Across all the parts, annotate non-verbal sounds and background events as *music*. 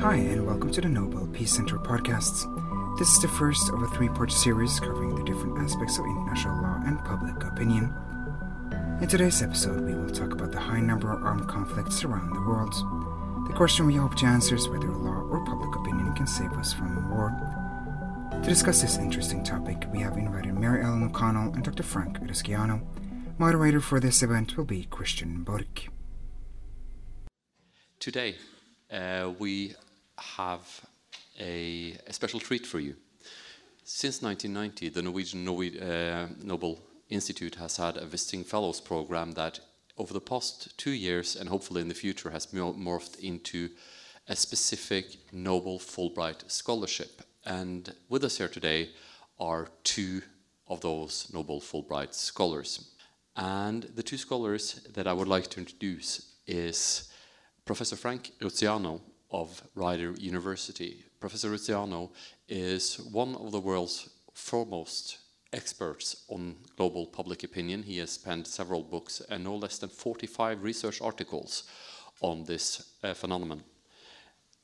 Hi, and welcome to the Nobel Peace Center podcasts. This is the first of a three part series covering the different aspects of international law and public opinion. In today's episode, we will talk about the high number of armed conflicts around the world. The question we hope to answer is whether law or public opinion can save us from war. To discuss this interesting topic, we have invited Mary Ellen O'Connell and Dr. Frank Rusciano. Moderator for this event will be Christian Borch. Today, uh, we have a, a, special treat for you. Since 1990, the Norwegian uh, Nobel Institute has had a visiting fellows program that, over the past two years and hopefully in the future, has morphed into a specific Nobel Fulbright scholarship. And with us here today are two of those Nobel Fulbright scholars. And the two scholars that I would like to introduce is Professor Frank Rusciano of Rider University. Professor Rusciano is one of the world's foremost experts on global public opinion. He has penned several books and no less than 45 research articles on this uh, phenomenon.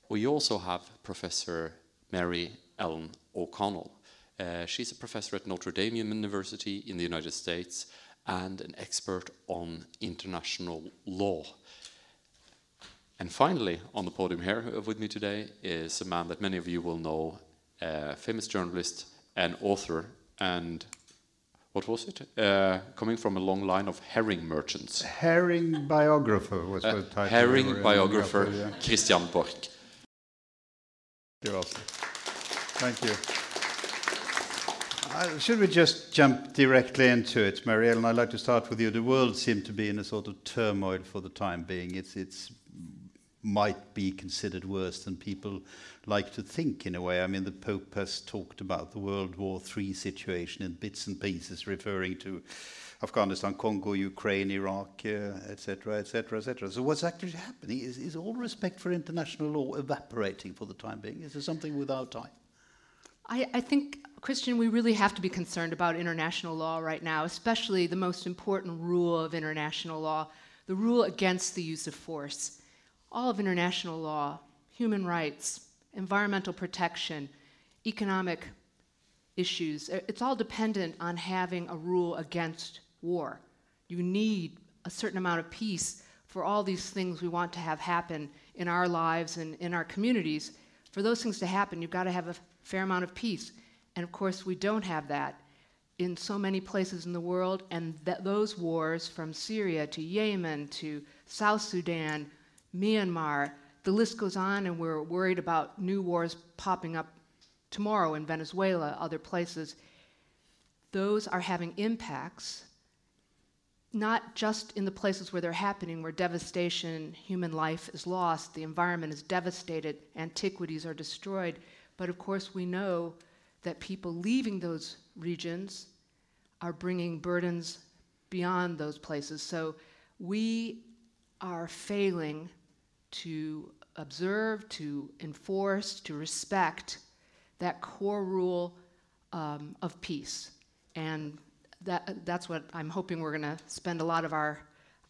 We also have Professor Mary Ellen O'Connell. Uh, she's a professor at Notre Dame University in the United States and an expert on international law. And finally, on the podium here with me today is a man that many of you will know, a famous journalist and author, and what was it? Uh, coming from a long line of herring merchants. Herring biographer was uh, the title. Herring biographer, yeah. Christian Borch. You're awesome. Thank you. Uh, should we just jump directly into it, Mary Ellen? And I'd like to start with you. The world seemed to be in a sort of turmoil for the time being. It's, it's might be considered worse than people like to think in a way. I mean, the Pope has talked about the World War III situation in bits and pieces, referring to Afghanistan, Congo, Ukraine, Iraq, etc., etc., etc. So what's actually happening is, is all respect for international law evaporating for the time being? Is there something without time? I, I think, Christian, we really have to be concerned about international law right now, especially the most important rule of international law, the rule against the use of force all of international law, human rights, environmental protection, economic issues, it's all dependent on having a rule against war. You need a certain amount of peace for all these things we want to have happen in our lives and in our communities. For those things to happen, you've got to have a fair amount of peace. And of course, we don't have that in so many places in the world, and th- those wars from Syria to Yemen to South Sudan Myanmar, the list goes on, and we're worried about new wars popping up tomorrow in Venezuela, other places. Those are having impacts, not just in the places where they're happening, where devastation, human life is lost, the environment is devastated, antiquities are destroyed, but of course we know that people leaving those regions are bringing burdens beyond those places. So we are failing to observe, to enforce, to respect that core rule um, of peace. And that, that's what I'm hoping we're going to spend a lot of our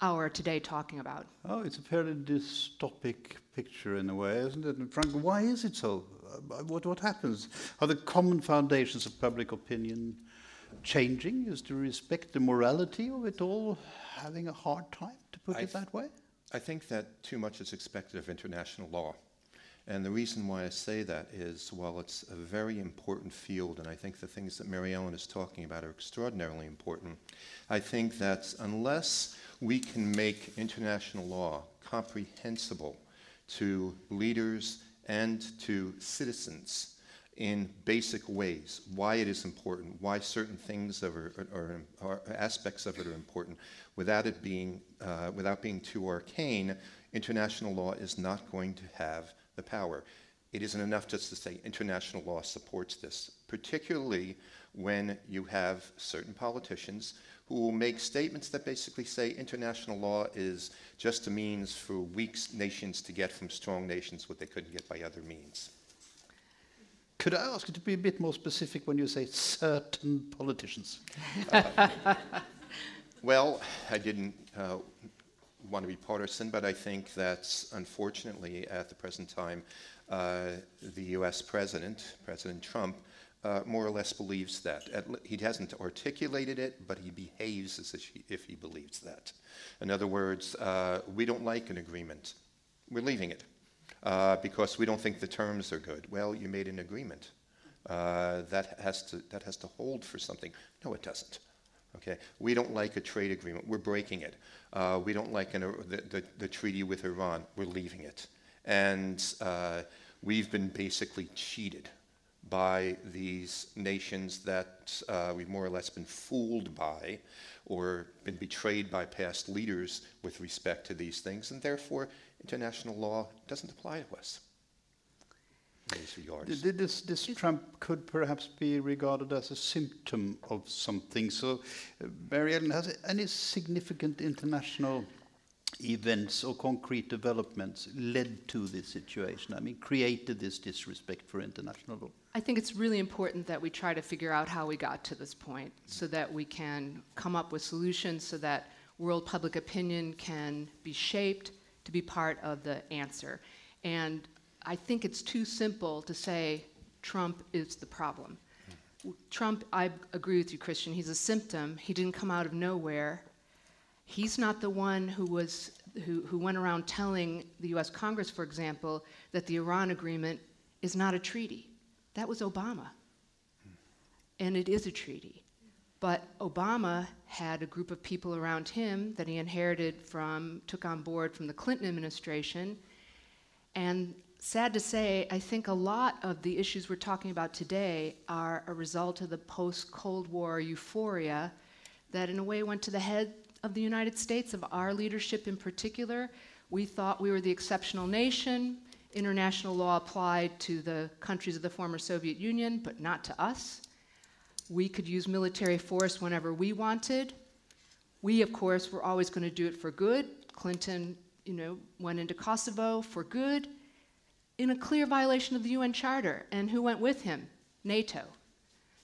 hour today talking about. Oh, it's a fairly dystopic picture in a way, isn't it? And Frank, why is it so? Uh, what, what happens? Are the common foundations of public opinion changing? Is to respect the morality of it all having a hard time, to put I it that way? I think that too much is expected of international law. And the reason why I say that is, while it's a very important field, and I think the things that Mary Ellen is talking about are extraordinarily important, I think that unless we can make international law comprehensible to leaders and to citizens in basic ways why it is important, why certain things are, are, are, aspects of it are important, without it being uh, without being too arcane. International law is not going to have the power. It isn't enough just to say international law supports this, particularly when you have certain politicians who will make statements that basically say international law is just a means for weak nations to get from strong nations what they couldn't get by other means. Could I ask you to be a bit more specific when you say certain politicians? *laughs* well, I didn't uh, want to be partisan, but I think that unfortunately, at the present time, uh, the US president, President Trump, uh, more or less believes that. he hasn't articulated it, but he behaves as if he, if he believes that. In other words, uh, we don't like an agreement. We're leaving it uh, because we don't think the terms are good. Well, you made an agreement. Uh, that, has to, that has to hold for something. No, it doesn't. Okay, we don't like a trade agreement. We're breaking it. Uh, we don't like an, the, the, the, treaty with Iran. We're leaving it. And uh, we've been basically cheated by these nations that uh, we've more or less been fooled by or been betrayed by past leaders with respect to these things, and therefore international law doesn't apply to us. This, this Trump could perhaps be regarded as a symptom of something. So, uh, Mary Ellen, has any significant international events or concrete developments led to this situation? I mean, created this disrespect for international law? I think it's really important that we try to figure out how we got to this point so that we can come up with solutions so that world public opinion can be shaped to be part of the answer. And I think it's too simple to say Trump is the problem. Trump, I agree with you, Christian, he's a symptom. He didn't come out of nowhere. He's not the one who was who, who went around telling the US Congress, for example, that the Iran agreement is not a treaty. That was Obama. And it is a treaty. But Obama had a group of people around him that he inherited from, took on board from the Clinton administration. And sad to say, I think a lot of the issues we're talking about today are a result of the post Cold War euphoria that, in a way, went to the head of the United States, of our leadership in particular. We thought we were the exceptional nation. International law applied to the countries of the former Soviet Union, but not to us. We could use military force whenever we wanted. We, of course, were always going to do it for good. Clinton, you know, went into Kosovo for good in a clear violation of the UN Charter. And who went with him? NATO.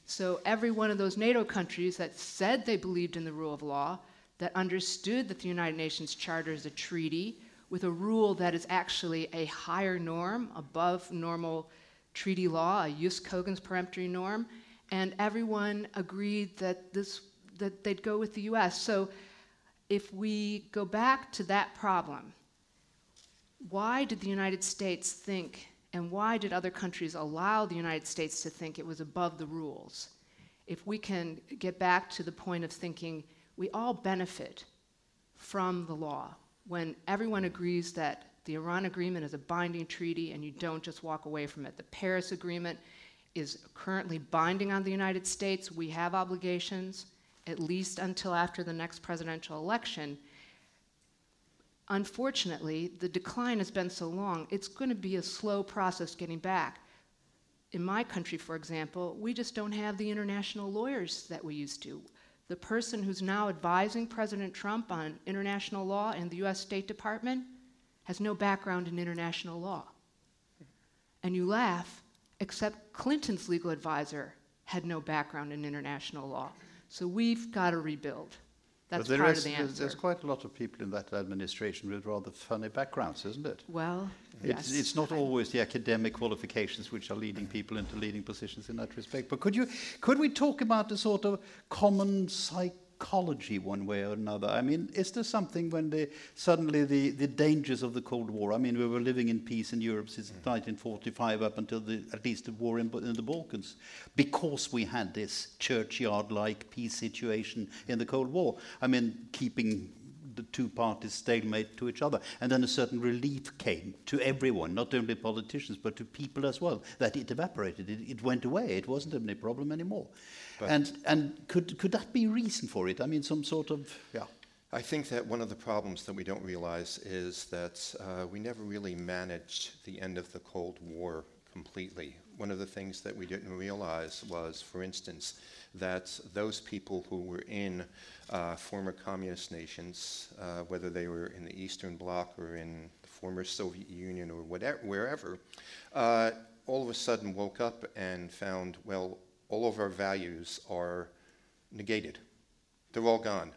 So every one of those NATO countries that said they believed in the rule of law, that understood that the United Nations Charter is a treaty with a rule that is actually a higher norm above normal treaty law, a jus cogens peremptory norm, and everyone agreed that this that they'd go with the US. So if we go back to that problem, why did the United States think, and why did other countries allow the United States to think it was above the rules? If we can get back to the point of thinking we all benefit from the law, when everyone agrees that the Iran agreement is a binding treaty and you don't just walk away from it. The Paris agreement is currently binding on the United States. We have obligations, at least until after the next presidential election unfortunately, the decline has been so long, it's going to be a slow process getting back. In my country, for example, we just don't have the international lawyers that we used to. The person who's now advising President Trump on international law in the US State Department has no background in international law. And you laugh, except Clinton's legal advisor had no background in international law. So we've got to rebuild. That's part is, of the answer. There's quite a lot of people in that administration with rather funny backgrounds, isn't it? Well, it's, yes. it's not always the academic qualifications which are leading people into leading positions in that respect. But could you, could we talk about the sort of common psych? Psychology one way or another? I mean, is there something when the, suddenly the, the dangers of the Cold War, I mean, we were living in peace in Europe since mm-hmm. 1945 up until the, at least the war in, in the Balkans, because we had this churchyard-like peace situation in the Cold War. I mean, keeping the two parties stalemate to each other. And then a certain relief came to everyone, not only politicians, but to people as well, that it evaporated. It, it went away. It wasn't any problem anymore. But and and could could that be reason for it? I mean, some sort of yeah. I think that one of the problems that we don't realize is that uh, we never really managed the end of the Cold War completely. One of the things that we didn't realize was, for instance, that those people who were in uh, former communist nations, uh, whether they were in the Eastern Bloc or in the former Soviet Union or whatever, wherever, uh, all of a sudden woke up and found, well, all of our values are negated. They're all gone.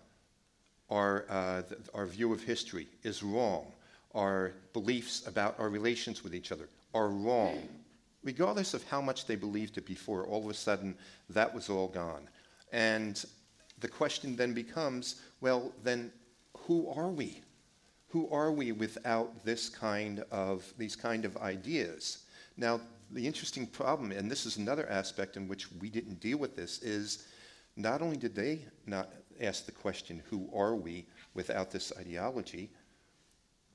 our, uh, th- our view of history is wrong, our beliefs about our relations with each other are wrong, regardless of how much they believed it before, all of a sudden that was all gone. And the question then becomes well, then who are we? Who are we without this kind of, these kind of ideas? Now, the interesting problem, and this is another aspect in which we didn't deal with this, is not only did they not ask the question, who are we without this ideology,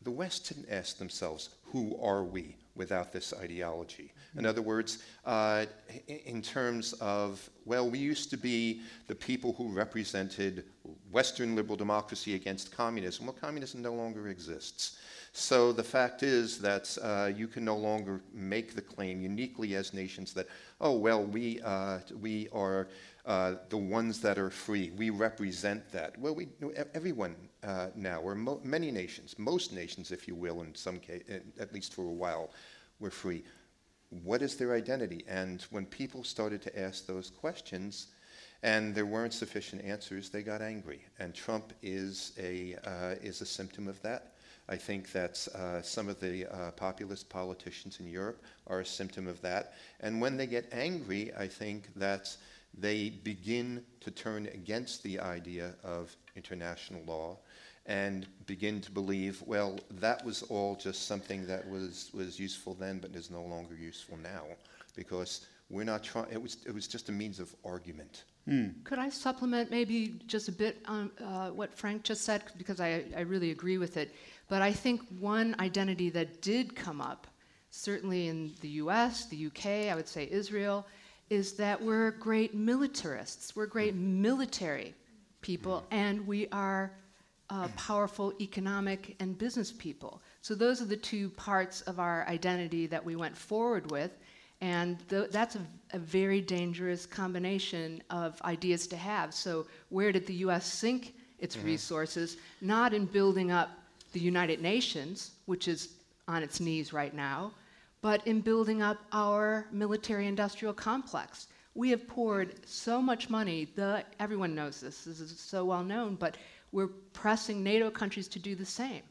the West didn't ask themselves, who are we without this ideology? In other words, uh, in terms of, well, we used to be the people who represented Western liberal democracy against communism. Well, communism no longer exists. So the fact is that uh, you can no longer make the claim uniquely as nations that, oh, well, we, uh, we are uh, the ones that are free. We represent that. Well, we, everyone uh, now, or mo- many nations, most nations, if you will, in some case, at least for a while, were free. What is their identity? And when people started to ask those questions, and there weren't sufficient answers, they got angry. And Trump is a, uh, is a symptom of that. I think that uh, some of the uh, populist politicians in Europe are a symptom of that. And when they get angry, I think that they begin to turn against the idea of international law and begin to believe, well, that was all just something that was, was useful then but is no longer useful now because we're not trying, it was, it was just a means of argument. Mm. Could I supplement maybe just a bit on uh, what Frank just said because I, I really agree with it. But I think one identity that did come up, certainly in the US, the UK, I would say Israel, is that we're great militarists. We're great military people, and we are uh, powerful economic and business people. So those are the two parts of our identity that we went forward with. And th- that's a, a, very dangerous combination of ideas to have. So, where did the US sink its mm-hmm. resources? Not in building up the United Nations, which is on its knees right now, but in building up our military industrial complex. We have poured so much money, the, everyone knows this, this is so well known, but we're pressing NATO countries to do the same.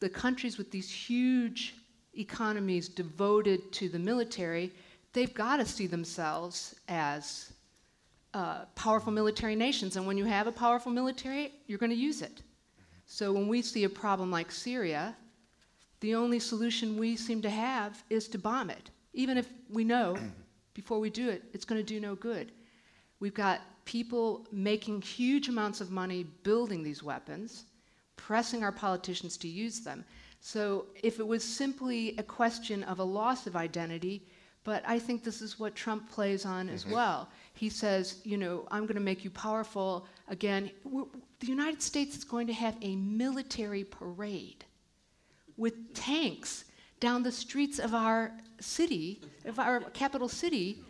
The countries with these huge economies devoted to the military, they've got to see themselves as uh, powerful military nations. And when you have a powerful military, you're going to use it. So when we see a problem like Syria, the only solution we seem to have is to bomb it, even if we know *clears throat* before we do it it's going to do no good. We've got people making huge amounts of money building these weapons, pressing our politicians to use them. So if it was simply a question of a loss of identity, but I think this is what Trump plays on mm-hmm. as well. He says, you know, I'm going to make you powerful again. the United States is going to have a military parade with tanks down the streets of our city, of our capital city.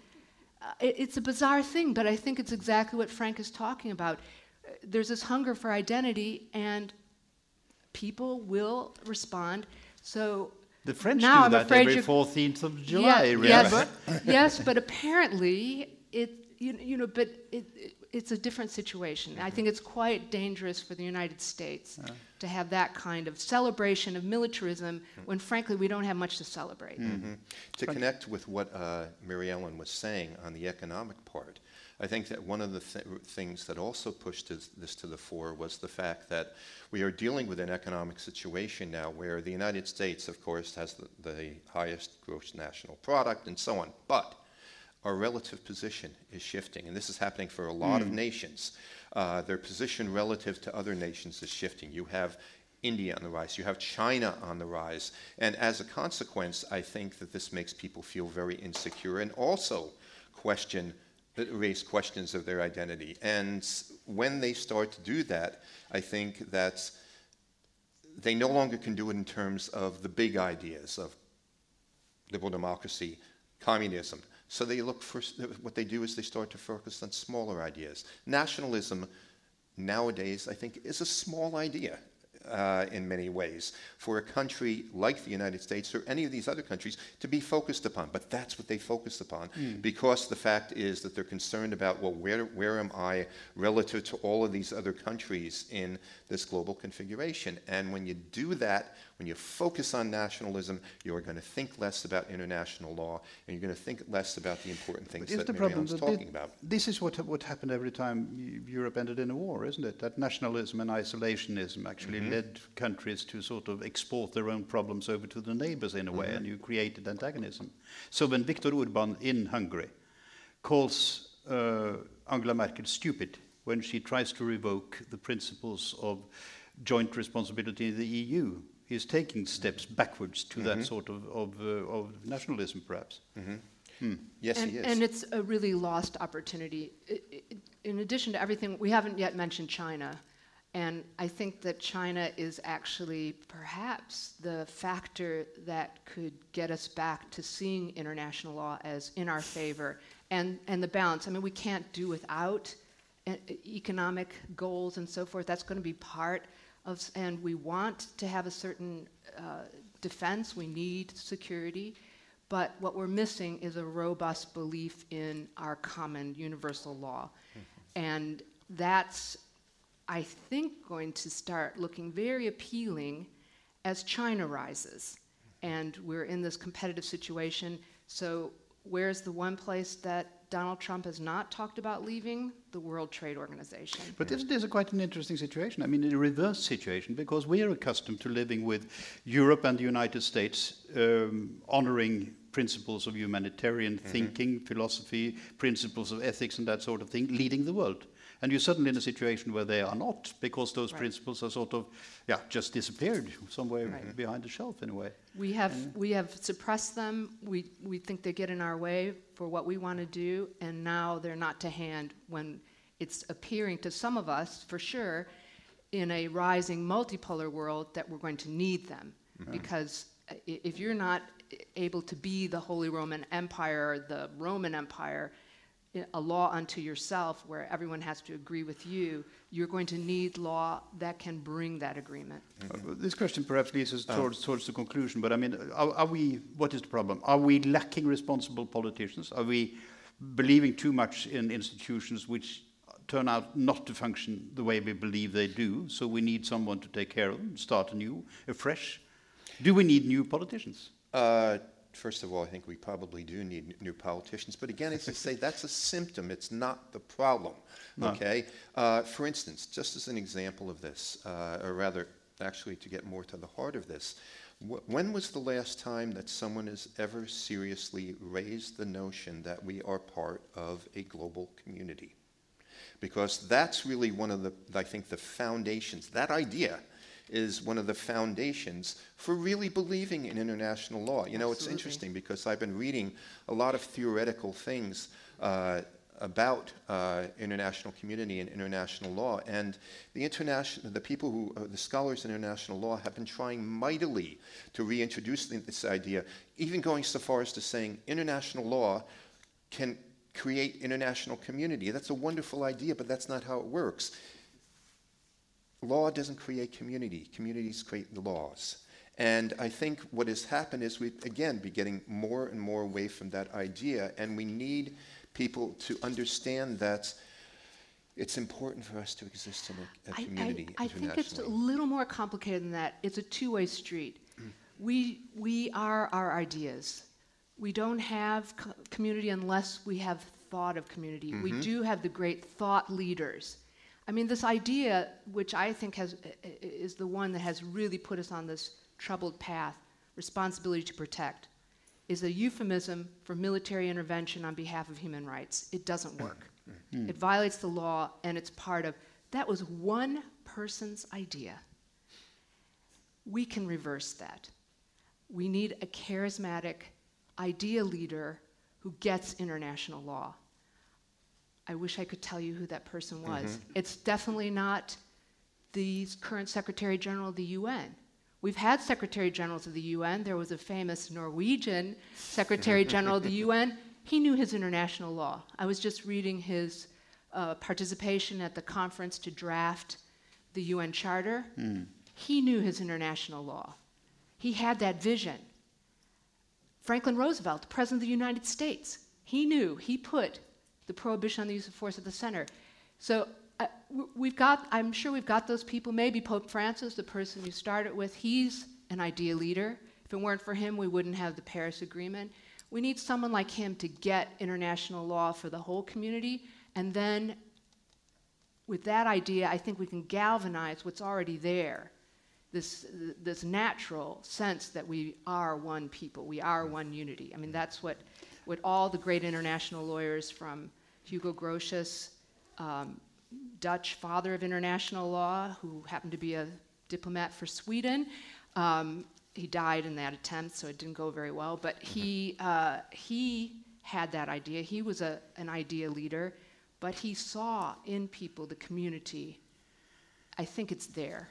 Uh, it, it's a bizarre thing, but I think it's exactly what Frank is talking about. Uh, there's this hunger for identity, and people will respond. So the French now do I'm that every 14th of July. Yeah, yes, yes, but apparently it, you, you know, but it, it it's a different situation. Mm-hmm. I think it's quite dangerous for the United States yeah. to have that kind of celebration of militarism mm-hmm. when, frankly, we don't have much to celebrate. Mm-hmm. To connect with what uh, Mary Ellen was saying on the economic part, I think that one of the th- things that also pushed this, this, to the fore was the fact that we are dealing with an economic situation now where the United States, of course, has the, the highest gross national product and so on. But our relative position is shifting, and this is happening for a lot mm. of hmm. nations. Uh, their position relative to other nations is shifting. You have India on the rise, you have China on the rise, and as a consequence, I think that this makes people feel very insecure and also question raise questions of their identity. And when they start to do that, I think that they no longer can do it in terms of the big ideas of liberal democracy, communism, so they look for what they do is they start to focus on smaller ideas. Nationalism nowadays, I think, is a small idea. uh, in many ways for a country like the United States or any of these other countries to be focused upon. But that's what they focus upon because the fact is that they're concerned about, well, where, where am I relative to all of these other countries in this global configuration? And when you do that, when you focus on nationalism, you're going to think less about international law and you're going to think less about the important things that the problem Ellen's that talking about. This is what what happened every time Europe ended in a war, isn't it? That nationalism and isolationism actually Mm-hmm. led countries to sort of export their own problems over to the neighbors in a way, Mm-hmm. and you created antagonism. So when Viktor Orban in Hungary calls uh, Angela Merkel stupid when she tries to revoke the principles of joint responsibility in the EU, he's taking steps backwards to Mm-hmm. that sort of of, uh, of nationalism, perhaps. Yes, and, he is. and it's a really lost opportunity. I- I- In addition to everything, we haven't yet mentioned China. And I think that China is actually perhaps the factor that could get us back to seeing international law as in our favor and, and the balance. I mean, we can't do without e- economic goals and so forth. That's going to be part of, and we want to have a certain uh, defense. We need security. But what we're missing is a robust belief in our common universal law. And that's, I think, going to start looking very appealing as China rises. And we're in this competitive situation. So, where's the one place that Donald Trump has not talked about leaving? The World Trade Organization. But isn't this a quite an interesting situation? I mean, a reverse situation, because we are accustomed to living with Europe and the United States um, honoring principles of humanitarian thinking, philosophy, principles of ethics, and that sort of thing, leading the world. And you're suddenly in a situation where they are not, because those Right. principles are sort of, yeah, just disappeared somewhere Right. behind the shelf in a way. We have, we have suppressed them. We, we think they get in our way for what we want to do, and now they're not to hand when it's appearing to some of us, for sure, in a rising multipolar world that we're going to need them. Because uh, if you're not able to be the Holy Roman Empire, the Roman Empire, a law unto yourself where everyone has to agree with you, you're going to need law that can bring that agreement. Uh, This question perhaps leads us towards, towards the conclusion, but I mean, are, are we, what is the problem? Are we lacking responsible politicians? Are we believing too much in institutions which turn out not to function the way we believe they do? So we need someone to take care of them, start anew, afresh? Do we need new politicians? Uh, first of all, I think we probably do need n- new politicians. But again, as you say, that's a symptom. It's not the problem. Okay. Uh, for instance, just as an example of this, uh, or rather, actually, to get more to the heart of this, wh- when was the last time that someone has ever seriously raised the notion that we are part of a global community? because that's really one of the, I think, the foundations. That idea is one of the foundations for really believing in international law. You know, it's interesting because I've been reading a lot of theoretical things uh, about uh, international community and international law, and the international, the people who, uh, the scholars in international law, have been trying mightily to reintroduce this idea, even going so far as to saying international law can create international community. That's a wonderful idea, but that's not how it works. Law doesn't create community, communities create the laws. And I think what has happened is we, again, be getting more and more away from that idea, and we need people to understand that it's important for us to exist in a, a I- community I, I think it's a little more complicated than that. It's a two-way street. We, we are our ideas. We don't have co- community unless we have thought of community. We mm-hmm. do have the great thought leaders. I mean, this idea, which I think has, is the one that has really put us on this troubled path, responsibility to protect, is a euphemism for military intervention on behalf of human rights. It doesn't mm. work. Mm. It violates the law, and it's part of that was one person's idea. We can reverse that. We need a charismatic idea leader who gets international law. I wish I could tell you who that person was. It's definitely not the current Secretary General of the UN. We've had Secretary Generals of the UN. There was a famous Norwegian Secretary *laughs* General of the UN. He knew his international law. I was just reading his uh, participation at the conference to draft the UN Charter. he knew his international law. He had that vision. Franklin Roosevelt, the President of the United States, he knew, he put the prohibition on the use of force at the center. So uh, we've got, I'm sure we've got those people. Maybe Pope Francis, the person you started with, he's an idea leader. If it weren't for him, we wouldn't have the Paris Agreement. We need someone like him to get international law for the whole community. And then, with that idea, I think we can galvanize what's already there this, this natural sense that we are one people, we are one unity. I mean, that's what, what all the great international lawyers from Hugo Grotius, um, Dutch father of international law, who happened to be a diplomat for Sweden, um, he died in that attempt, so it didn't go very well. But he, uh, he had that idea. He was a, an idea leader, but he saw in people the community. I think it's there.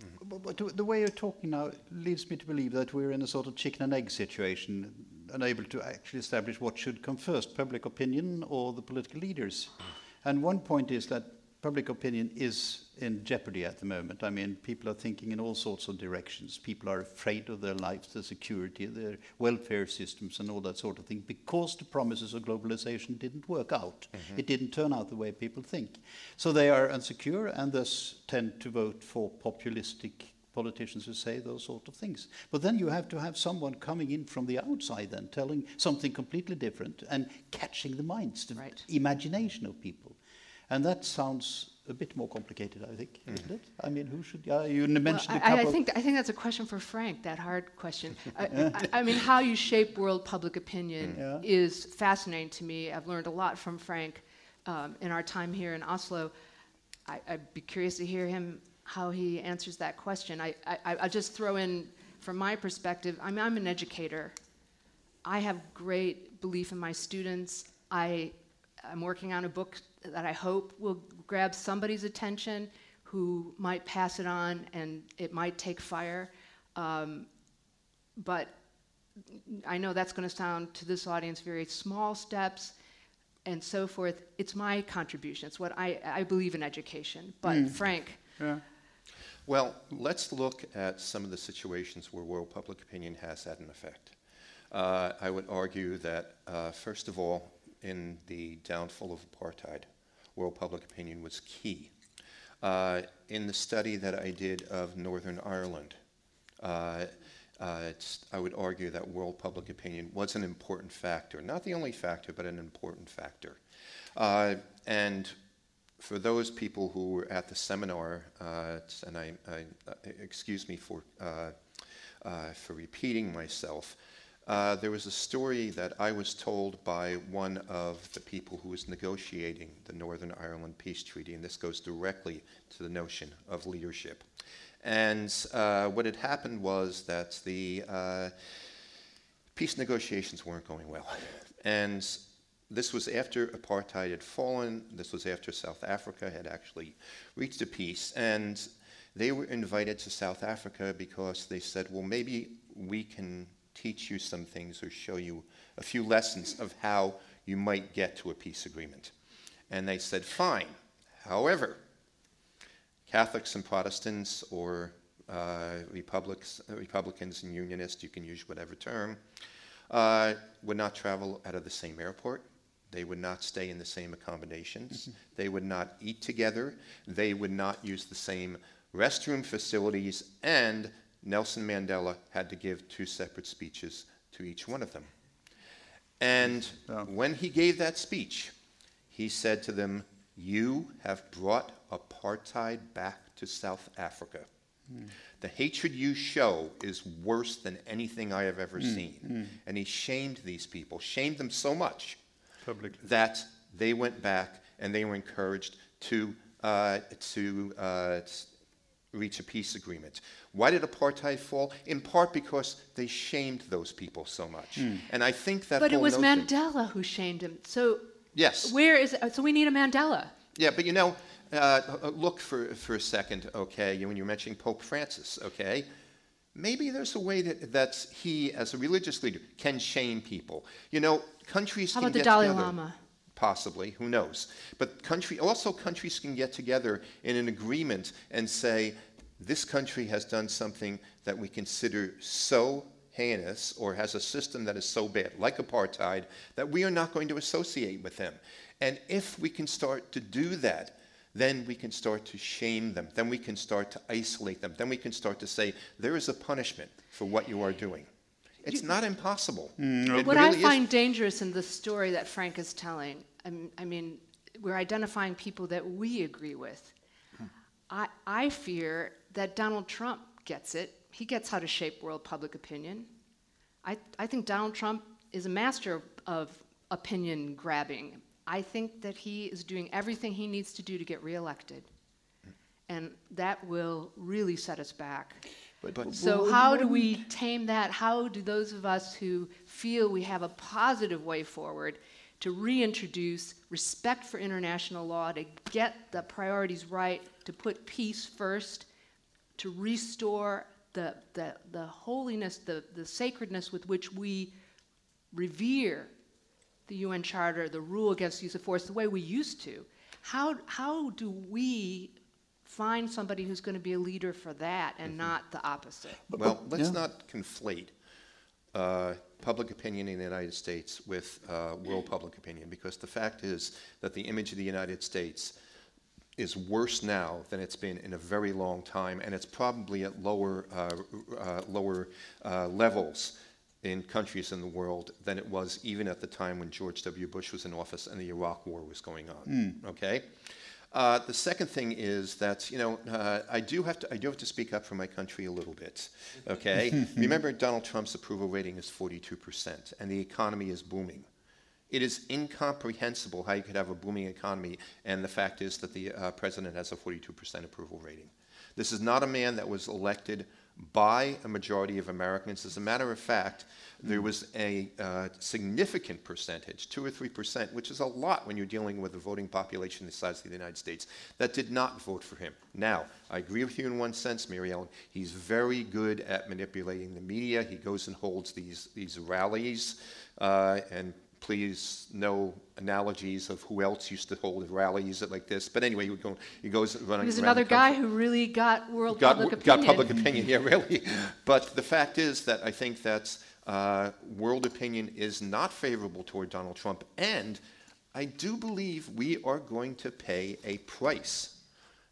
Mm. But, but the way you're talking now leads me to believe that we're in a sort of chicken and egg situation, unable to actually establish what should come first, public opinion or the political leaders. And one point is that public opinion is in jeopardy at the moment. I mean, people are thinking in all sorts of directions. People are afraid of their lives, their security, their welfare systems, and all that sort of thing because the promises of globalization didn't work out. Mm-hmm. It didn't turn out the way people think. So they are insecure and thus tend to vote for populistic politicians who say those sort of things. But then you have to have someone coming in from the outside then telling something completely different and catching the minds, the right. imagination of people. And that sounds a bit more complicated, I think, mm. isn't it? I mean, who should? Yeah, you mentioned well, I, I, think I think that's a question for Frank. That hard question. *laughs* I, I, I, mean, how you shape world public opinion yeah. is fascinating to me. I've learned a lot from Frank um, in our time here in Oslo. I, would be curious to hear him how he answers that question. I, I will just throw in, from my perspective. I mean, I'm an educator. I have great belief in my students. I I'm working on a book that I hope will grab somebody's attention who might pass it on and it might take fire. Um, but I know that's going to sound to this audience very small steps and so forth. It's my contribution. It's what I, I believe in education. But mm. Frank. Yeah. Well, let's look at some of the situations where world public opinion has had an effect. Uh, I would argue that, uh, first of all, in the downfall of apartheid, world public opinion was key. Uh, in the study that I did of Northern Ireland, uh, uh, I would argue that world public opinion was an important factor. Not the only factor, but an important factor. Uh, and for those people who were at the seminar, uh, and I, I, uh, excuse me for, for repeating myself, uh, there was a story that I was told by one of the people who was negotiating the Northern Ireland Peace Treaty, and this goes directly to the notion of leadership. And uh, what had happened was that the uh, peace negotiations weren't going well. And this was after apartheid had fallen, this was after South Africa had actually reached a peace. And they were invited to South Africa because they said, well, maybe we can teach you some things or show you a few lessons of how you might get to a peace agreement. And they said, fine. However, Catholics and Protestants or uh, Republicans and Unionists, you can use whatever term, uh, would not travel out of the same airport. They would not stay in the same accommodations. Mm-hmm. They would not eat together. They would not use the same restroom facilities. And Nelson Mandela had to give two separate speeches to each one of them. And when he gave that speech, he said to them, You have brought apartheid back to South Africa. Mm. The hatred you show is worse than anything I have ever mm. seen. Mm. And he shamed these people, shamed them so much Publicly. that they went back and they were encouraged to, uh, to uh, reach a peace agreement. Why did apartheid fall? In part because they shamed those people so much. Mm. And I think that. But it was Mandela who shamed him. So. Yes. Where is it? So we need a Mandela. Yeah, but you know, uh, uh look for for a second, okay? When you're mentioning Pope Francis, okay? Maybe there's a way that that he, as a religious leader, can shame people. You know, countries. How about the Dalai together. Lama? possibly, who knows? But country, also countries can get together in an agreement and say, this country has done something that we consider so heinous or has a system that is so bad, like apartheid, that we are not going to associate with them. And if we can start to do that, then we can start to shame them. Then we can start to isolate them. Then we can start to say, there is a punishment for what you are doing. It's not impossible. Mm, it What really I find is. dangerous in the story that Frank is telling, I mean, I mean, we're identifying people that we agree with. Hmm. I, I fear that Donald Trump gets it. He gets how to shape world public opinion. I, I think Donald Trump is a master of, of opinion grabbing. I think that he is doing everything he needs to do to get reelected. And that will really set us back. But- so, how do we tame that? How do those of us who feel we have a positive way forward to reintroduce respect for international law, to get the priorities right, to put peace first, to restore the, the, the holiness, the, the sacredness with which we revere the UN Charter, the rule against use of force, the way we used to. How, how do we find somebody who's going to be a leader for that and not the opposite? Well, let's yeah. not conflate uh, public opinion in the United States with uh, world public opinion, because the fact is that the image of the United States is worse now than it's been in a very long time, and it's probably at lower, uh, uh, lower uh, levels in countries in the world than it was even at the time when George W. Bush was in office and the Iraq War was going on. Okay. Uh, the second thing is that you know uh, I do have to I do have to speak up for my country a little bit. Okay. *laughs* Remember, Donald Trump's approval rating is 42 percent, and the economy is booming. It is incomprehensible how you could have a booming economy, and the fact is that the uh, president has a 42% approval rating. This is not a man that was elected by a majority of Americans. As a matter of fact, there was a uh, significant percentage, two or three percent, which is a lot when you're dealing with a voting population the size of the United States, that did not vote for him. Now, I agree with you in one sense, Mary Ellen. He's very good at manipulating the media. He goes and holds these, these rallies, uh, and please no analogies of who else used to hold rallies like this. But anyway, he, would go, he goes running He was another the guy who really got world got, public got opinion. public opinion, yeah, really. But the fact is that I think that uh, world opinion is not favorable toward Donald Trump, and I do believe we are going to pay a price.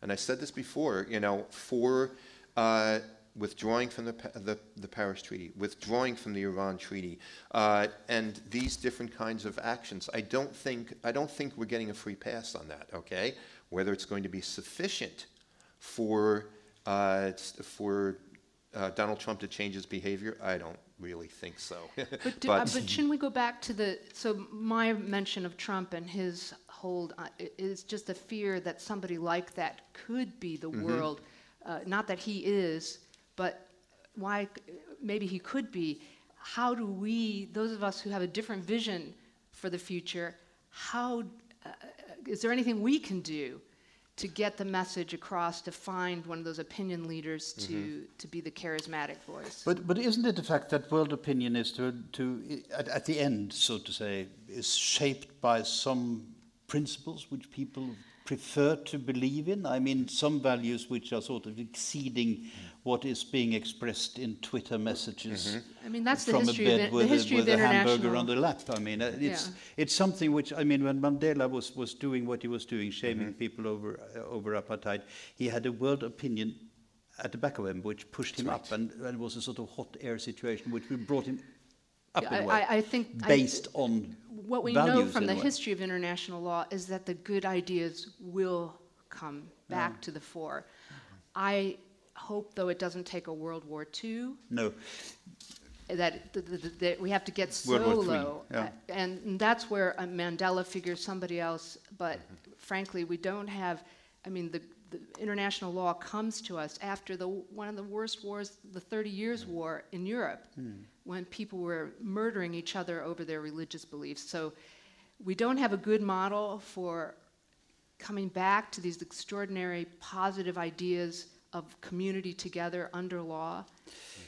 And I said this before, you know, for uh, withdrawing from the, the, the Paris Treaty, withdrawing from the Iran Treaty, uh, and these different kinds of actions. I don't think I don't think we're getting a free pass on that. Okay, whether it's going to be sufficient for uh, for uh, Donald Trump to change his behavior, I don't really think so. *laughs* But, do, uh, but shouldn't we go back to the? So my mention of Trump and his hold on, is just a fear that somebody like that could be the Mm-hmm. world. Uh, not that he is, but why? Maybe he could be. How do we, those of us who have a different vision for the future, how uh, is there anything we can do to get the message across to find one of those opinion leaders to Mm-hmm. to be the charismatic voice? But but isn't it the fact that world opinion is to to at, at the end, so to say, is shaped by some principles which people prefer to believe in? I mean, some values which are sort of exceeding what is being expressed in Twitter messages. I mean, that's the from history a bed it- the with, history a, of with a hamburger on the lap. I mean, uh, it's Yeah. it's something which I mean, when Mandela was was doing what he was doing, shaming people over uh, over apartheid, he had a world opinion at the back of him which pushed him up, and, and was a sort of hot air situation which brought him up Yeah, in a I- way, I- I think I- based on What we know from the history of international law is that the good ideas will come back to the fore. I hope, though, it doesn't take a World War II, No, that, th- th- th- that we have to get so low. yeah. And that's where Mandela figures somebody else, but Mm-hmm. frankly, we don't have, I mean, the, the international law comes to us after the, one of the worst wars, the 30 Years War in Europe, Hmm. when people were murdering each other over their religious beliefs. So we don't have a good model for coming back to these extraordinary positive ideas of community together under law,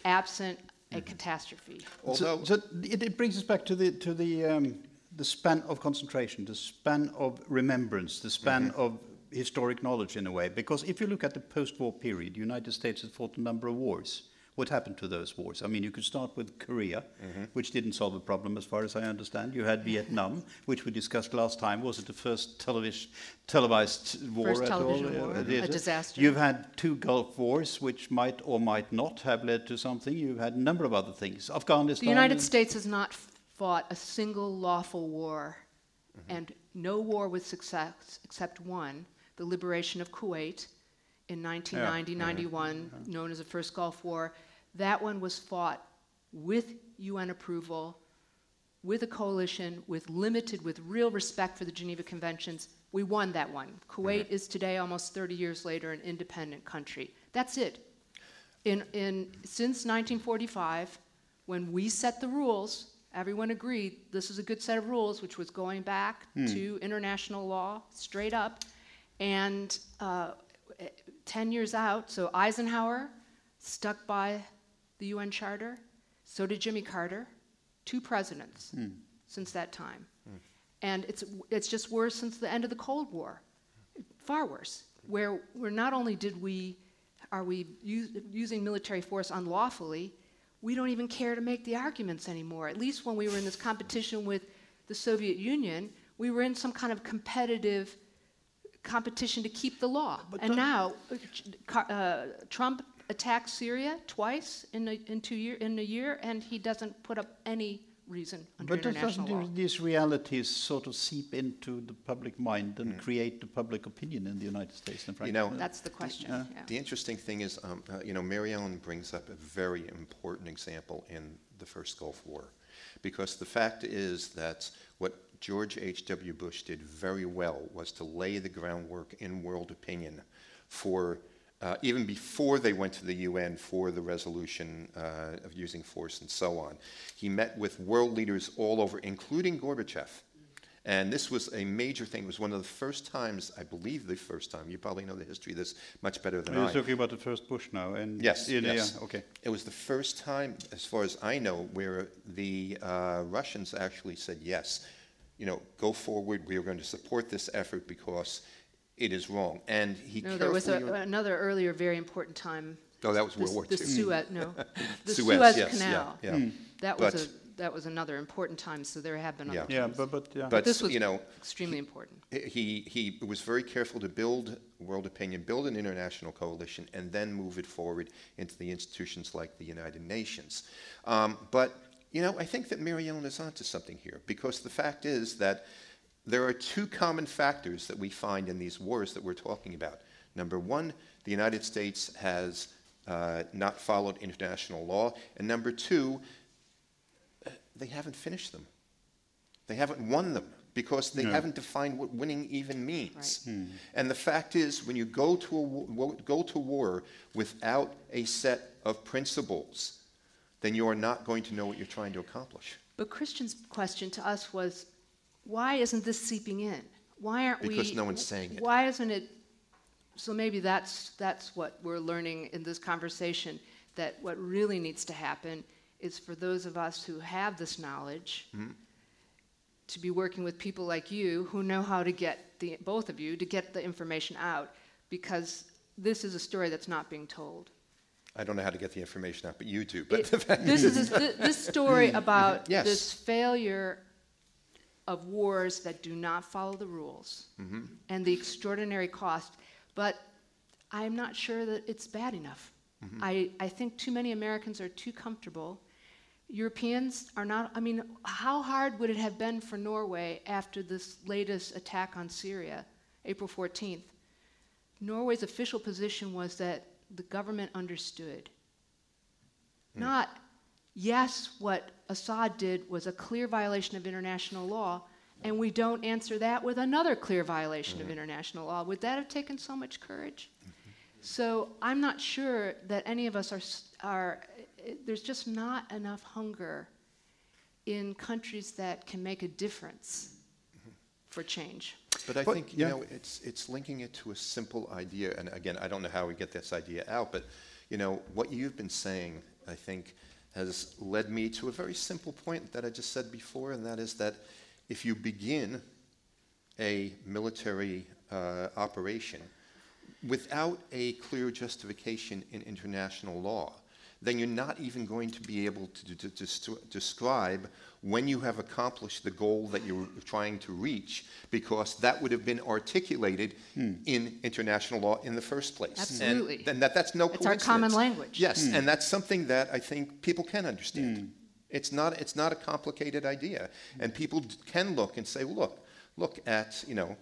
absent a catastrophe. Although, so, so it, it brings us back to the to the um, the span of concentration, the span of remembrance, the span of historic knowledge in a way. Because if you look at the post-war period, the United States has fought a number of wars. What happened to those wars? I mean, you could start with Korea, Mm-hmm. which didn't solve a problem as far as I understand. You had Vietnam, which we discussed last time. Was it the first televis- televised war First at television all? war, Uh, a it? disaster. You've had two Gulf Wars, which might or might not have led to something. You've had a number of other things. Afghanistan. The United States has not fought a single lawful war, and no war with success except one, the liberation of Kuwait in 1990 91, known as the First Gulf War. That one was fought with UN approval, with a coalition, with limited, with real respect for the Geneva Conventions. We won that one. Kuwait mm-hmm. is today, almost 30 years later, an independent country. That's it. In, in, since 1945, when we set the rules, everyone agreed this is a good set of rules, which was going back hmm. to international law straight up. And uh, eh, 10 years out, so Eisenhower stuck by the UN Charter, so did Jimmy Carter, two presidents since that time. And it's, it's just worse since the end of the Cold War, far worse, where, where not only did we, are we u- using military force unlawfully, we don't even care to make the arguments anymore. At least when we were in this competition with the Soviet Union, we were in some kind of competitive competition to keep the law. and now, uh, Ch- Car- uh, Trump attacked Syria twice in a, in two year in a year, and he doesn't put up any reason under But does- international doesn't law. these- these realities sort of seep into the public mind and create the public opinion in the United States and You know, That's the question. Yeah. yeah. The interesting thing is, um, uh, you know, Mary Ellen brings up a very important example in the first Gulf War. Because the fact is that what George H.W. Bush did very well was to lay the groundwork in world opinion for, uh, even before they went to the UN for the resolution uh, of using force and so on. He met with world leaders all over, including Gorbachev. And this was a major thing. It was one of the first times, I believe the first time, you probably know the history of this much better than Are you I. talking about the first Bush now? And Yes, yes. yeah, okay. It was the first time, as far as I know, where the uh, Russians actually said, yes, you know, go forward, we are going to support this effort because it is wrong. And he No, there was a, carefully- another earlier very important time. Oh, that was the, World War II. the Suez, no, *laughs* the Suez, Suez, yes, Canal. yeah. Mm. That was But- a that was another important time. So there have been Yeah. other Yeah, times. but, but yeah. But, this was you know, extremely important. he, he was very careful to build world opinion, build an international coalition, and then move it forward into the institutions like the United Nations. Um, but, you know, I think that Mary Ellen is onto something here, because the fact is that there are two common factors that we find in these wars that we're talking about. Number one, the United States has uh, not followed international law, and number two, they haven't finished them. They haven't won them because they haven't defined what winning even means. And the fact is, when you go to, a, go to war without a set of principles, then you are not going to know what you're trying to accomplish. But Christian's question to us was, why isn't this seeping in? Why aren't we? Because no one's saying it. Why isn't it? So maybe that's that's what we're learning in this conversation. That what really needs to happen is for those of us who have this knowledge Mm-hmm. to be working with people like you who know how to get the both of you to get the information out, because this is a story that's not being told. I don't know how to get the information out, but you do. But It- *laughs* this is this, this story about Yes. this failure of wars that do not follow the rules Mm-hmm. and the extraordinary cost. But I'm not sure that it's bad enough. Mm-hmm. I, I think too many Americans are too comfortable. Europeans are not, I mean, how hard would it have been for Norway after this latest attack on Syria, April 14th? Norway's official position was that the government understood. Hmm. Not, yes, what Assad did was a clear violation of international law, and we don't answer that with another clear violation of hmm. international law. Would that have taken so much courage? Mm-hmm. So I'm not sure that any of us are, are eh, there's just not enough hunger in countries that can make a difference mm-hmm. for change. But I But- think you yeah. know it's it's linking it to a simple idea, and again, I don't know how we get this idea out, but you know what you've been saying, I think, has led me to a very simple point that I just said before, and that is that if you begin a military uh, operation without a clear justification in international law, then you're not even going to be able to, to, to, describe when you have accomplished the goal that you're trying to reach, because that would have been articulated hmm. in international law in the first place. Absolutely. And, and that, that's no it's coincidence. our common language. Yes, hmm. and that's something that I think people can understand. Hmm. It's, not, it's not a complicated idea. And people can look and say, look, look at, you know,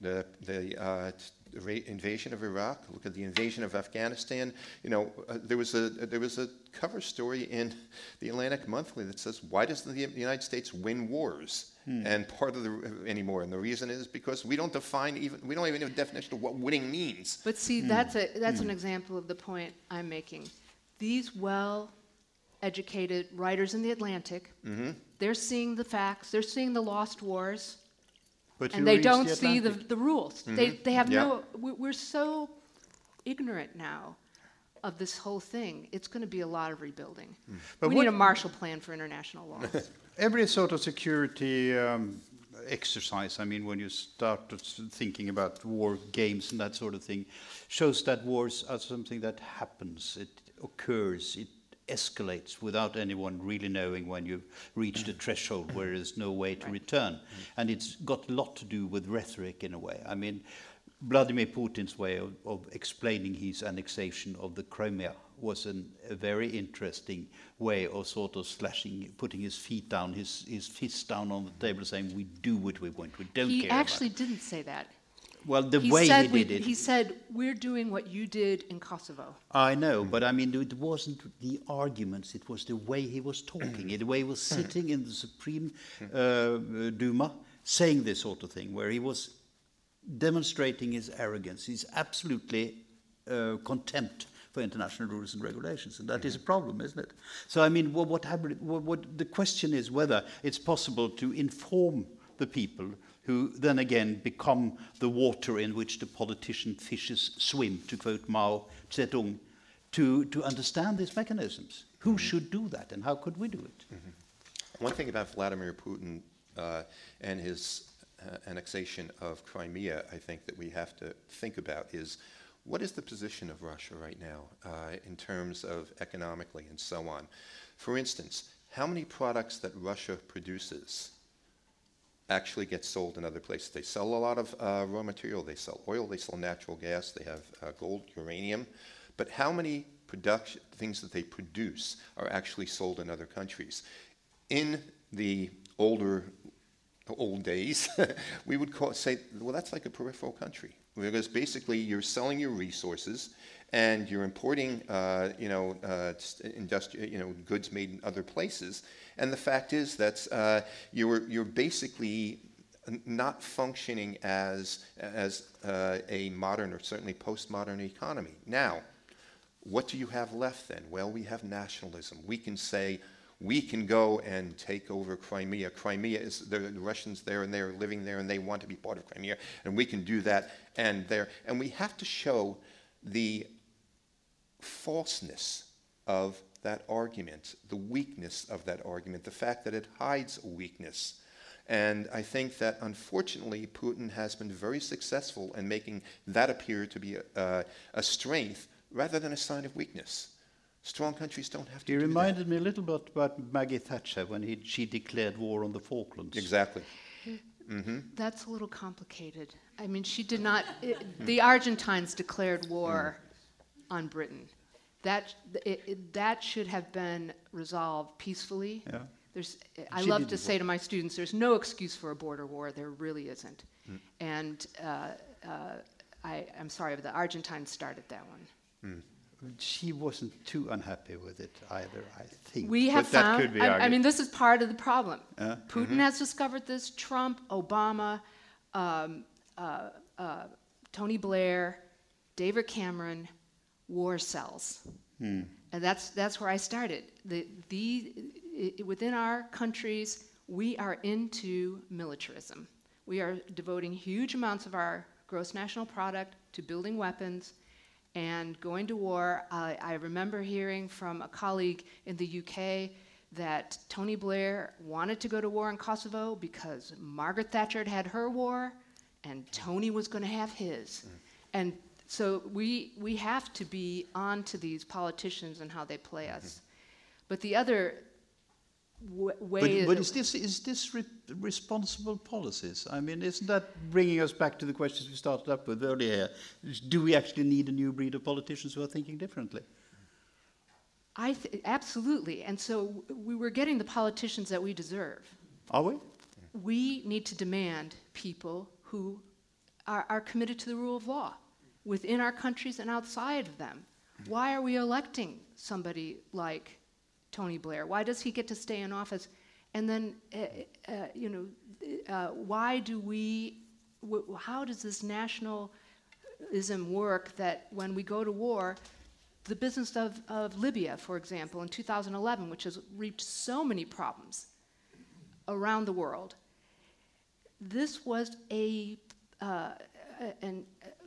the, the uh, invasion of Iraq, look at the invasion of Afghanistan. You know, uh, there, was a, there was a cover story in the Atlantic Monthly that says, why does the, the United States win wars? Hmm. And part of the anymore, and the reason is because we don't define even we don't even have a definition of what winning means. But see, hmm. that's a that's hmm. an example of the point I'm making. These well-educated writers in the Atlantic, mm-hmm. they're seeing the facts, they're seeing the lost wars, but and they don't the see the, the rules. Mm-hmm. They, they have no, we're so ignorant now of this whole thing. It's going to be a lot of rebuilding. Mm. But we need a Marshall Plan for international law. *laughs* Every sort of security um, exercise, I mean, when you start thinking about war games and that sort of thing, shows that wars are something that happens, it occurs, it escalates without anyone really knowing when you've reached a threshold where there's no way to right. return. Mm-hmm. And it's got a lot to do with rhetoric in a way. I mean, Vladimir Putin's way of, of explaining his annexation of the Crimea was an, a very interesting way of sort of slashing, putting his feet down, his, his fists down on the table, saying, "We do what we want. We don't he care." He actually didn't say that. Well, the he way he did it. He said, We're doing what you did in Kosovo. I know, but I mean, it wasn't the arguments, it was the way he was talking, the way he was sitting in the Supreme uh, Duma saying this sort of thing, where he was demonstrating his arrogance, his absolutely uh, contempt for international rules and regulations, and that mm-hmm. is a problem, isn't it? So, I mean, what, what, what, what the question is whether it's possible to inform the people who then again become the water in which the politician fishes swim, to quote Mao Zedong, to, to understand these mechanisms. Who mm-hmm. should do that, and how could we do it? Mm-hmm. One thing about Vladimir Putin uh, and his uh, annexation of Crimea, I think that we have to think about is what is the position of Russia right now uh, in terms of economically and so on? For instance, how many products that Russia produces actually get sold in other places. They sell a lot of uh, raw material. They sell oil. They sell natural gas. They have uh, gold, uranium. But how many production things that they produce are actually sold in other countries? In the older old days, *laughs* we would call, say, well, that's like a peripheral country because basically you're selling your resources and you're importing, uh, you know, uh, industri- you know, goods made in other places. And the fact is that uh, you're, you're basically not functioning as, as uh, a modern or certainly postmodern economy. Now, what do you have left then? Well, we have nationalism. We can say, we can go and take over Crimea. Crimea is the, Russians there and they are living there and they want to be part of Crimea, and we can do that and there. And we have to show the falseness of that argument, the weakness of that argument, the fact that it hides a weakness. And I think that unfortunately, Putin has been very successful in making that appear to be a, a strength rather than a sign of weakness. Strong countries don't have to. He do reminded that. me a little bit about Maggie Thatcher when he, she declared war on the Falklands. Exactly. Mm-hmm. That's a little complicated. I mean, she did not. It, the Argentines declared war mm. On Britain. That, it, it, that should have been resolved peacefully. Yeah. There's, I she love to say to my students, there's no excuse for a border war. There really isn't. Mm. And uh, uh, I, am sorry, but the Argentines started that one. Mm. She wasn't too unhappy with it either, I think. We have but found, I, I, mean, this is part of the problem. Uh, Putin mm-hmm. has discovered this, Trump, Obama, um, uh, uh, Tony Blair, David Cameron, war sells. Hmm. And that's, that's where I started. The, the, it, within our countries, we are into militarism. We are devoting huge amounts of our gross national product to building weapons and going to war. I, I remember hearing from a colleague in the UK that Tony Blair wanted to go to war in Kosovo because Margaret Thatcher had had her war and Tony was going to have his. And so we, we have to be on to these politicians and how they play mm-hmm. us. But the other w- way. But, but is this is this re- responsible policies? I mean, isn't that bringing us back to the questions we started up with earlier? Do we actually need a new breed of politicians who are thinking differently? I th- absolutely. And so we were getting the politicians that we deserve. Are we? We need to demand people who are, are committed to the rule of law within our countries and outside of them. Why are we electing somebody like Tony Blair? Why does he get to stay in office? And then, uh, uh, you know, uh, why do we, how does this nationalism work that when we go to war, the business of, of Libya, for example, in 2011, which has reaped so many problems around the world, this was a, uh, a- and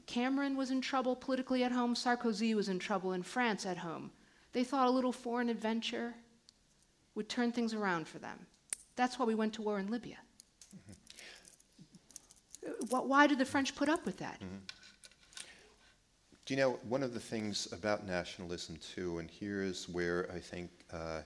Cameron was in trouble politically at home, Sarkozy was in trouble in France at home. They thought a little foreign adventure would turn things around for them. That's why we went to war in Libya. Wh- Why did the French put up with that? Do you know, one of the things about nationalism, too, and here's where I think uh,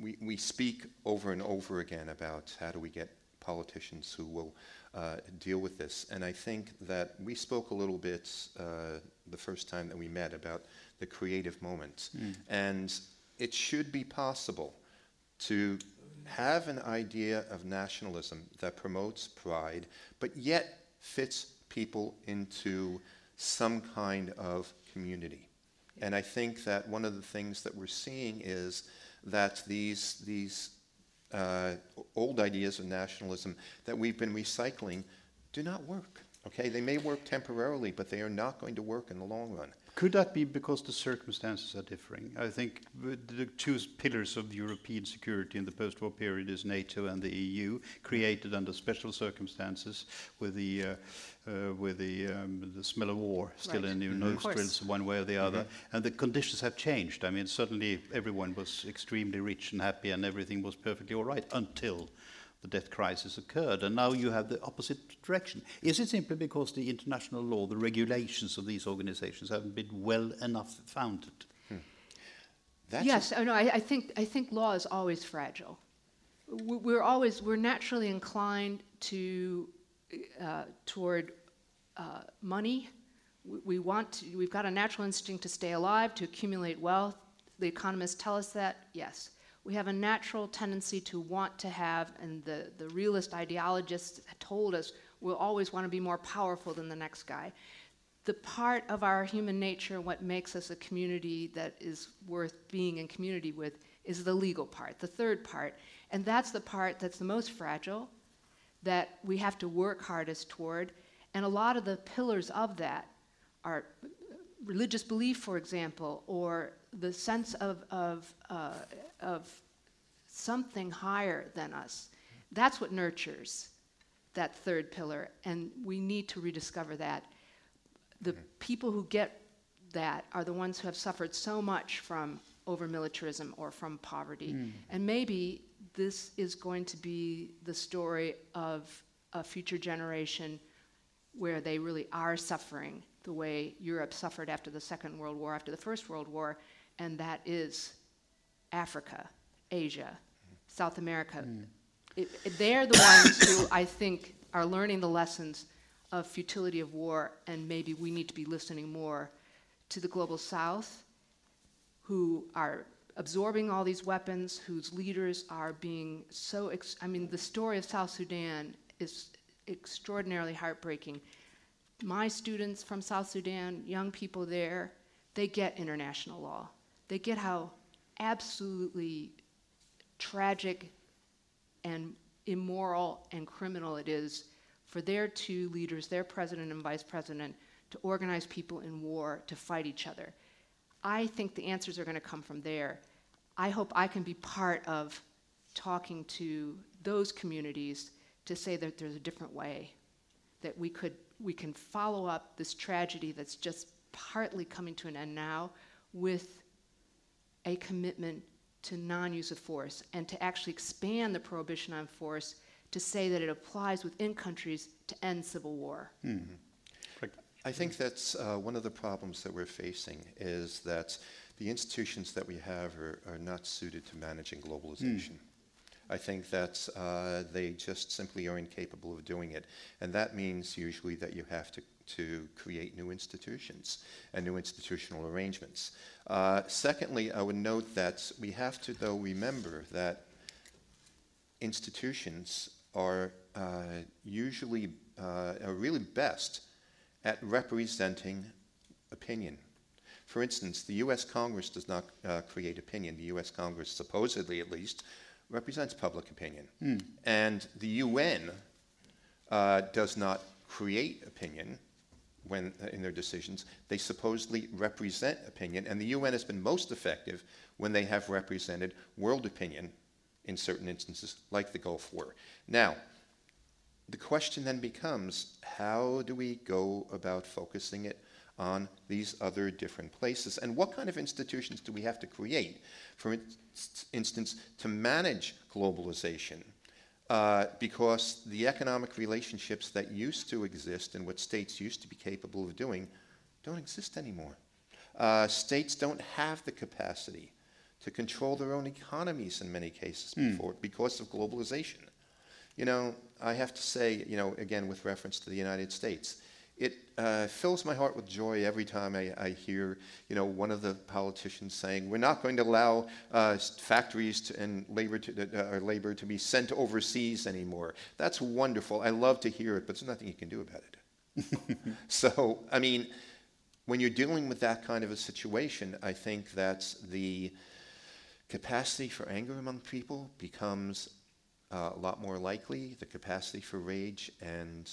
we, we speak over and over again about how do we get politicians who will uh, deal with this. And I think that we spoke a little bit uh, the first time that we met about the creative moment. And it should be possible to have an idea of nationalism that promotes pride, but yet fits people into some kind of community. And I think that one of the things that we're seeing is that these, these uh, old ideas of nationalism that we've been recycling do not work. Okay, they may work temporarily, but they are not going to work in the long run. Could that be because the circumstances are differing? I think the the two pillars of European security in the post-war period is NATO and the EU, created under special circumstances with the uh, uh, with the um, the smell of war still Right. in your Mhm. Of nostrils, one way or the other. And the conditions have changed. I mean, suddenly everyone was extremely rich and happy, and everything was perfectly all right until the debt crisis occurred, and now you have the opposite direction. Is it simply because the international law, the regulations of these organizations haven't been well enough founded? That's yes, oh, no, I, I think I think law is always fragile. We- We're always we're naturally inclined to uh, toward uh, money. We, we want to, we've got a natural instinct to stay alive, to accumulate wealth. The economists tell us that. Yes, we have a natural tendency to want to have, and the the realist ideologists told us we'll always want to be more powerful than the next guy the part of our human nature, what makes us a community that is worth being in community with, is the legal part, the third part. And that's the part that's the most fragile, that we have to work hardest toward. And a lot of the pillars of that are religious belief, for example, or the sense of, of, uh, of something higher than us. That's what nurtures that third pillar, and we need to rediscover that the people who get that are the ones who have suffered so much from over militarism or from poverty. And maybe this is going to be the story of a future generation where they really are suffering the way Europe suffered after the Second World War, after the First World War, and that is Africa, Asia, South America. Hmm. It, it- they're the ones who I think are learning the lessons of futility of war, and maybe we need to be listening more to the global South, who are absorbing all these weapons, whose leaders are being so. Ex- I mean, the story of South Sudan is extraordinarily heartbreaking. My students from South Sudan, young people there, they get international law. They get how absolutely tragic and immoral and criminal it is for their two leaders, their president and vice president, to organize people in war to fight each other. I think the answers are going to come from there. I hope I can be part of talking to those communities to say that there's a different way, that we could we can follow up this tragedy that's just partly coming to an end now with a commitment to non use of force and to actually expand the prohibition on force to say that it applies within countries to end civil war. I think that's uh, one of the problems that we're facing is that the institutions that we have are, are not suited to managing globalization. I think that uh, they just simply are incapable of doing it. And that means usually that you have to, to create new institutions and new institutional arrangements. Uh, secondly, I would note that we have to, though, remember that institutions are uh, usually uh, are really best at representing opinion. For instance, the U.S. Congress does not uh, create opinion. The U.S. Congress, supposedly at least, represents public opinion. And the UN uh, does not create opinion when uh, in their decisions. They supposedly represent opinion, and the UN has been most effective when they have represented world opinion in certain instances, like the Gulf War. Now, the question then becomes how do we go about focusing it on these other different places? And what kind of institutions do we have to create, for inst- instance, to manage globalization? Uh, because the economic relationships that used to exist and what states used to be capable of doing don't exist anymore. Uh, states don't have the capacity to control their own economies in many cases before because of globalization. You know, I have to say, you know, again, with reference to the United States, it uh, fills my heart with joy every time I, I, hear, you know, one of the politicians saying, "We're not going to allow uh, factories to, and labor to, uh, or labor to be sent overseas anymore." That's wonderful. I love to hear it, but there's nothing you can do about it. *laughs* so, I mean, when you're dealing with that kind of a situation, I think that the capacity for anger among people becomes uh, a lot more likely, the capacity for rage, and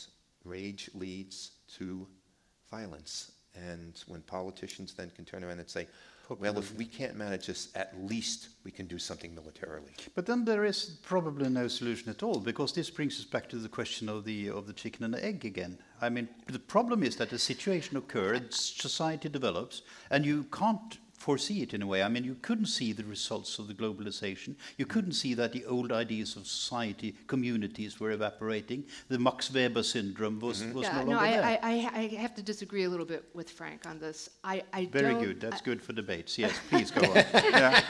rage leads to violence. And when politicians then can turn around and say, well, if we can't manage this, at least we can do something militarily. But then there is probably no solution at all, because this brings us back to the question of the of the chicken and the egg again. I mean, the problem is that a situation occurs, society develops, and you can't foresee it in a way. I mean, you couldn't see the results of the globalization. You mm. couldn't see that the old ideas of society, communities were evaporating. The Max Weber syndrome was, mm-hmm. was yeah, no no, longer I, there. I, I, I have to disagree a little bit with Frank on this. I, I Very don't, good. That's I- good for debates. *laughs* Yes, please go on. *laughs* yeah.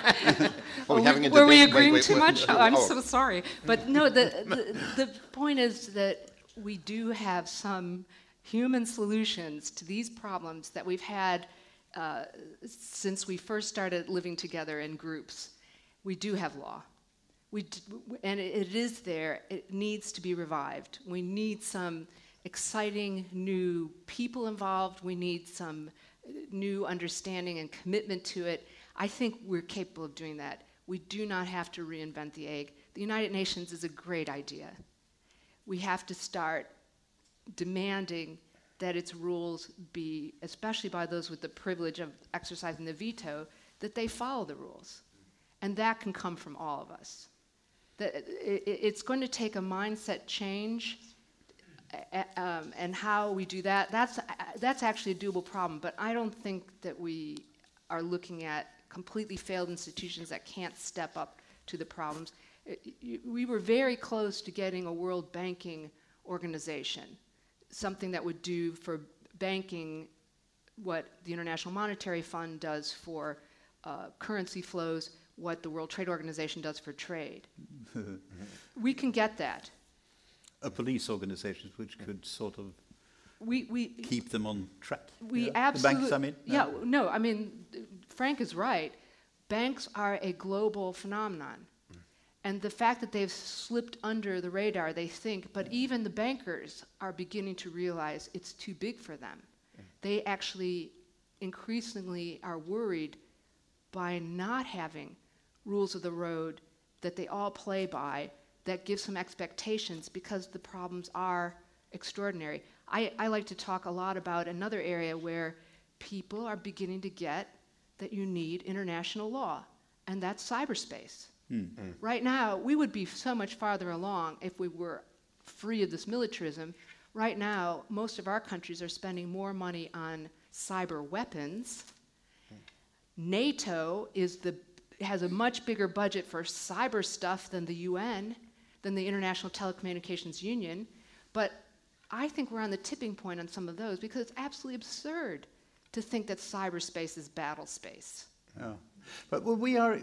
Are we we- having a were we debate? Wait, agreeing wait, too wait. much? Oh, I'm Oh. so sorry. But no, the, the, the point is that we do have some human solutions to these problems that we've had uh, since we first started living together in groups. We do have law. We d- and it, is there. It needs to be revived. We need some exciting new people involved. We need some uh, new understanding and commitment to it. I think we're capable of doing that. We do not have to reinvent the egg. The United Nations is a great idea. We have to start demanding that its rules be, especially by those with the privilege of exercising the veto, that they follow the rules. And that can come from all of us. That i- it's going to take a mindset change, uh, um, and how we do that, that's, uh, that's actually a doable problem. But I don't think that we are looking at completely failed institutions that can't step up to the problems. Uh, We were very close to getting a world banking organization, something that would do for banking what the International Monetary Fund does for uh, currency flows, what the World Trade Organization does for trade. *laughs* we can get that. A police organization which could sort of We, we, keep them on track. we Yeah. absolutely. The banks, I mean. Yeah, no, I mean, Frank is right. Banks are a global phenomenon. And the fact that they've slipped under the radar, they think, but even the bankers are beginning to realize it's too big for them. They actually increasingly are worried by not having rules of the road that they all play by that give some expectations because the problems are extraordinary. I, I like to talk a lot about another area where people are beginning to get that you need international law, and that's cyberspace. Hmm. Right now, we would be so much farther along if we were free of this militarism. Right now, most of our countries are spending more money on cyber weapons. NATO is the, has a much bigger budget for cyber stuff than the UN. Than the International Telecommunications Union. But I think we're on the tipping point on some of those because it's absolutely absurd to think that cyberspace is battle space. Yeah. But well, we are,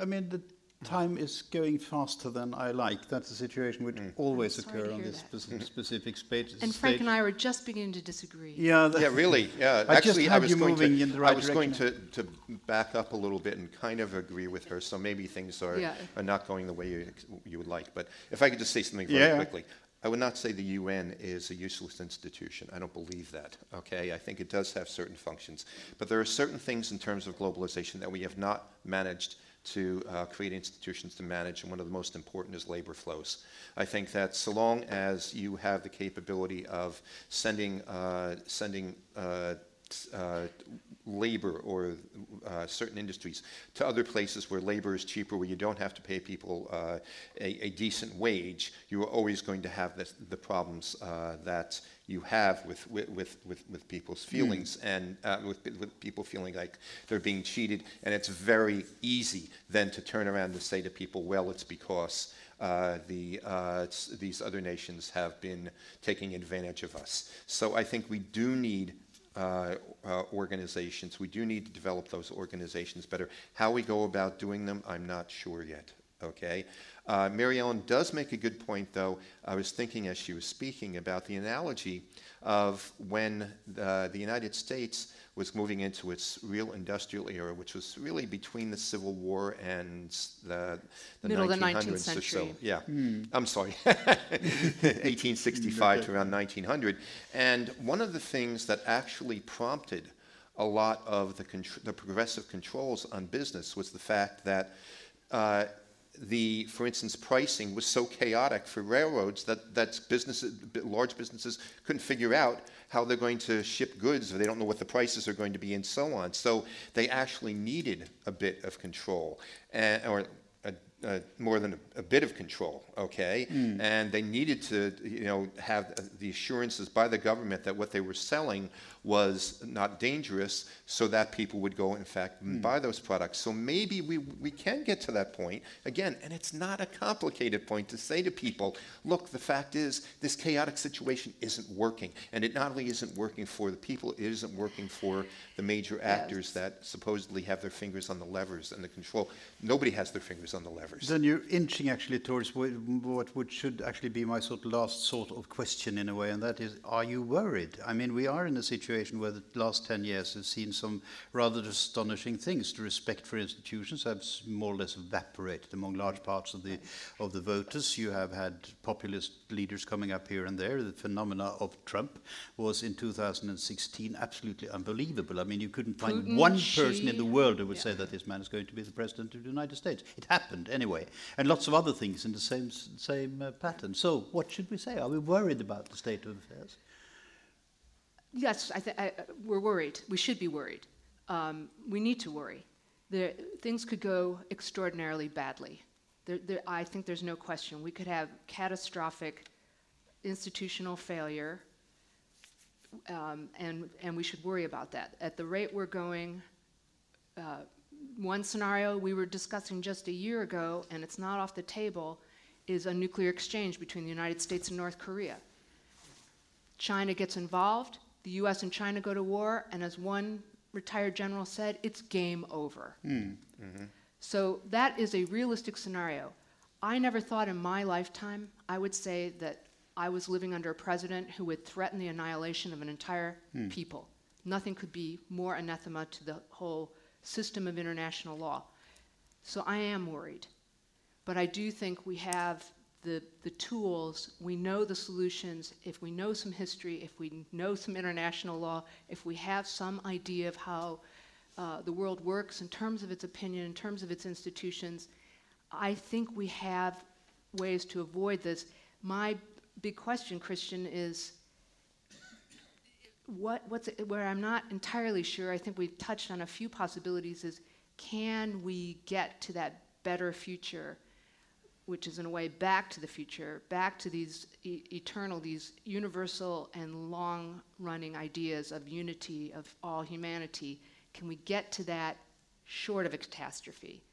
I mean, the time is going faster than I like. That's a situation which Mm. always I'm sorry occur to on this that. speci- specific space. And Frank and I were just beginning to disagree. Yeah, Yeah, really. *laughs* Yeah, I just actually, I was you going moving to. in the right I was going to, to back up a little bit and kind of agree with her. So maybe things are Yeah. are not going the way you you would like. But if I could just say something very Yeah. quickly. I would not say the UN is a useless institution. I don't believe that. Okay, I think it does have certain functions, but there are certain things in terms of globalization that we have not managed to uh, create institutions to manage, and one of the most important is labor flows. I think that so long as you have the capability of sending uh, sending uh, uh, labor or uh, certain industries to other places where labor is cheaper, where you don't have to pay people uh, a, a decent wage, you are always going to have this, the problems uh, that you have with, with, with, with, with people's feelings and uh, with, with people feeling like they're being cheated. And it's very easy then to turn around and say to people, well, it's because uh, the, uh, these other nations have been taking advantage of us. So I think we do need uh, uh, organizations. We do need to develop those organizations better. How we go about doing them, I'm not sure yet. Okay. Uh, Mary Ellen does make a good point, though. I was thinking as she was speaking about the analogy of when the, the United States was moving into its real industrial era, which was really between the Civil War and the, the Middle of the 1900s 19th or so. century. Yeah, I'm sorry, *laughs* 1865 to around 1900. And one of the things that actually prompted a lot of the, contr- the progressive controls on business was the fact that uh, the, for instance, pricing was so chaotic for railroads that, that businesses, large businesses couldn't figure out how they're going to ship goods, or they don't know what the prices are going to be, and so on. So they actually needed a bit of control, and, or a, uh, more than a, a bit of control, okay? And they needed to, you know, have the assurances by the government that what they were selling was not dangerous, so that people would go, in fact, and buy those products. So maybe we, we can get to that point again, and it's not a complicated point to say to people, look, the fact is this chaotic situation isn't working, and it not only isn't working for the people, it isn't working for the major actors that supposedly have their fingers on the levers and the control. Nobody has their fingers on the levers. Then you're inching actually towards what would should actually be my sort of last sort of question in a way, and that is, are you worried? I mean, we are in a situation where the last 10 years have seen some rather astonishing things. The respect for institutions has more or less evaporated among large parts of the of the voters. You have had populist leaders coming up here and there. The phenomena of Trump was in 2016 absolutely unbelievable. I mean, you couldn't find Putin, one person in the world who would yeah. say that this man is going to be the president of the United States. It happened anyway, and lots of other things in the same same uh, pattern. So, what should we say? Are we worried about the state of affairs? Yes, I th- I, uh, we're worried. We should be worried. Um, we need to worry. There, things could go extraordinarily badly. There, there, I think there's no question. We could have catastrophic institutional failure, um, and, and we should worry about that. At the rate we're going, uh, one scenario we were discussing just a year ago, and it's not off the table, is a nuclear exchange between the United States and North Korea. China gets involved, the US and China go to war, and as one retired general said, it's game over. So that is a realistic scenario. I never thought in my lifetime I would say that I was living under a president who would threaten the annihilation of an entire hmm. people. Nothing could be more anathema to the whole system of international law. So I am worried. But I do think we have the, the tools, we know the solutions, if we know some history, if we know some international law, if we have some idea of how uh, the world works in terms of its opinion, in terms of its institutions, I think we have ways to avoid this. My big question, Christian, is what, what's it, where I'm not entirely sure, I think we've touched on a few possibilities, is can we get to that better future, which is in a way back to the future, back to these e- eternal, these universal and long running ideas of unity of all humanity? Can we get to that short of a catastrophe?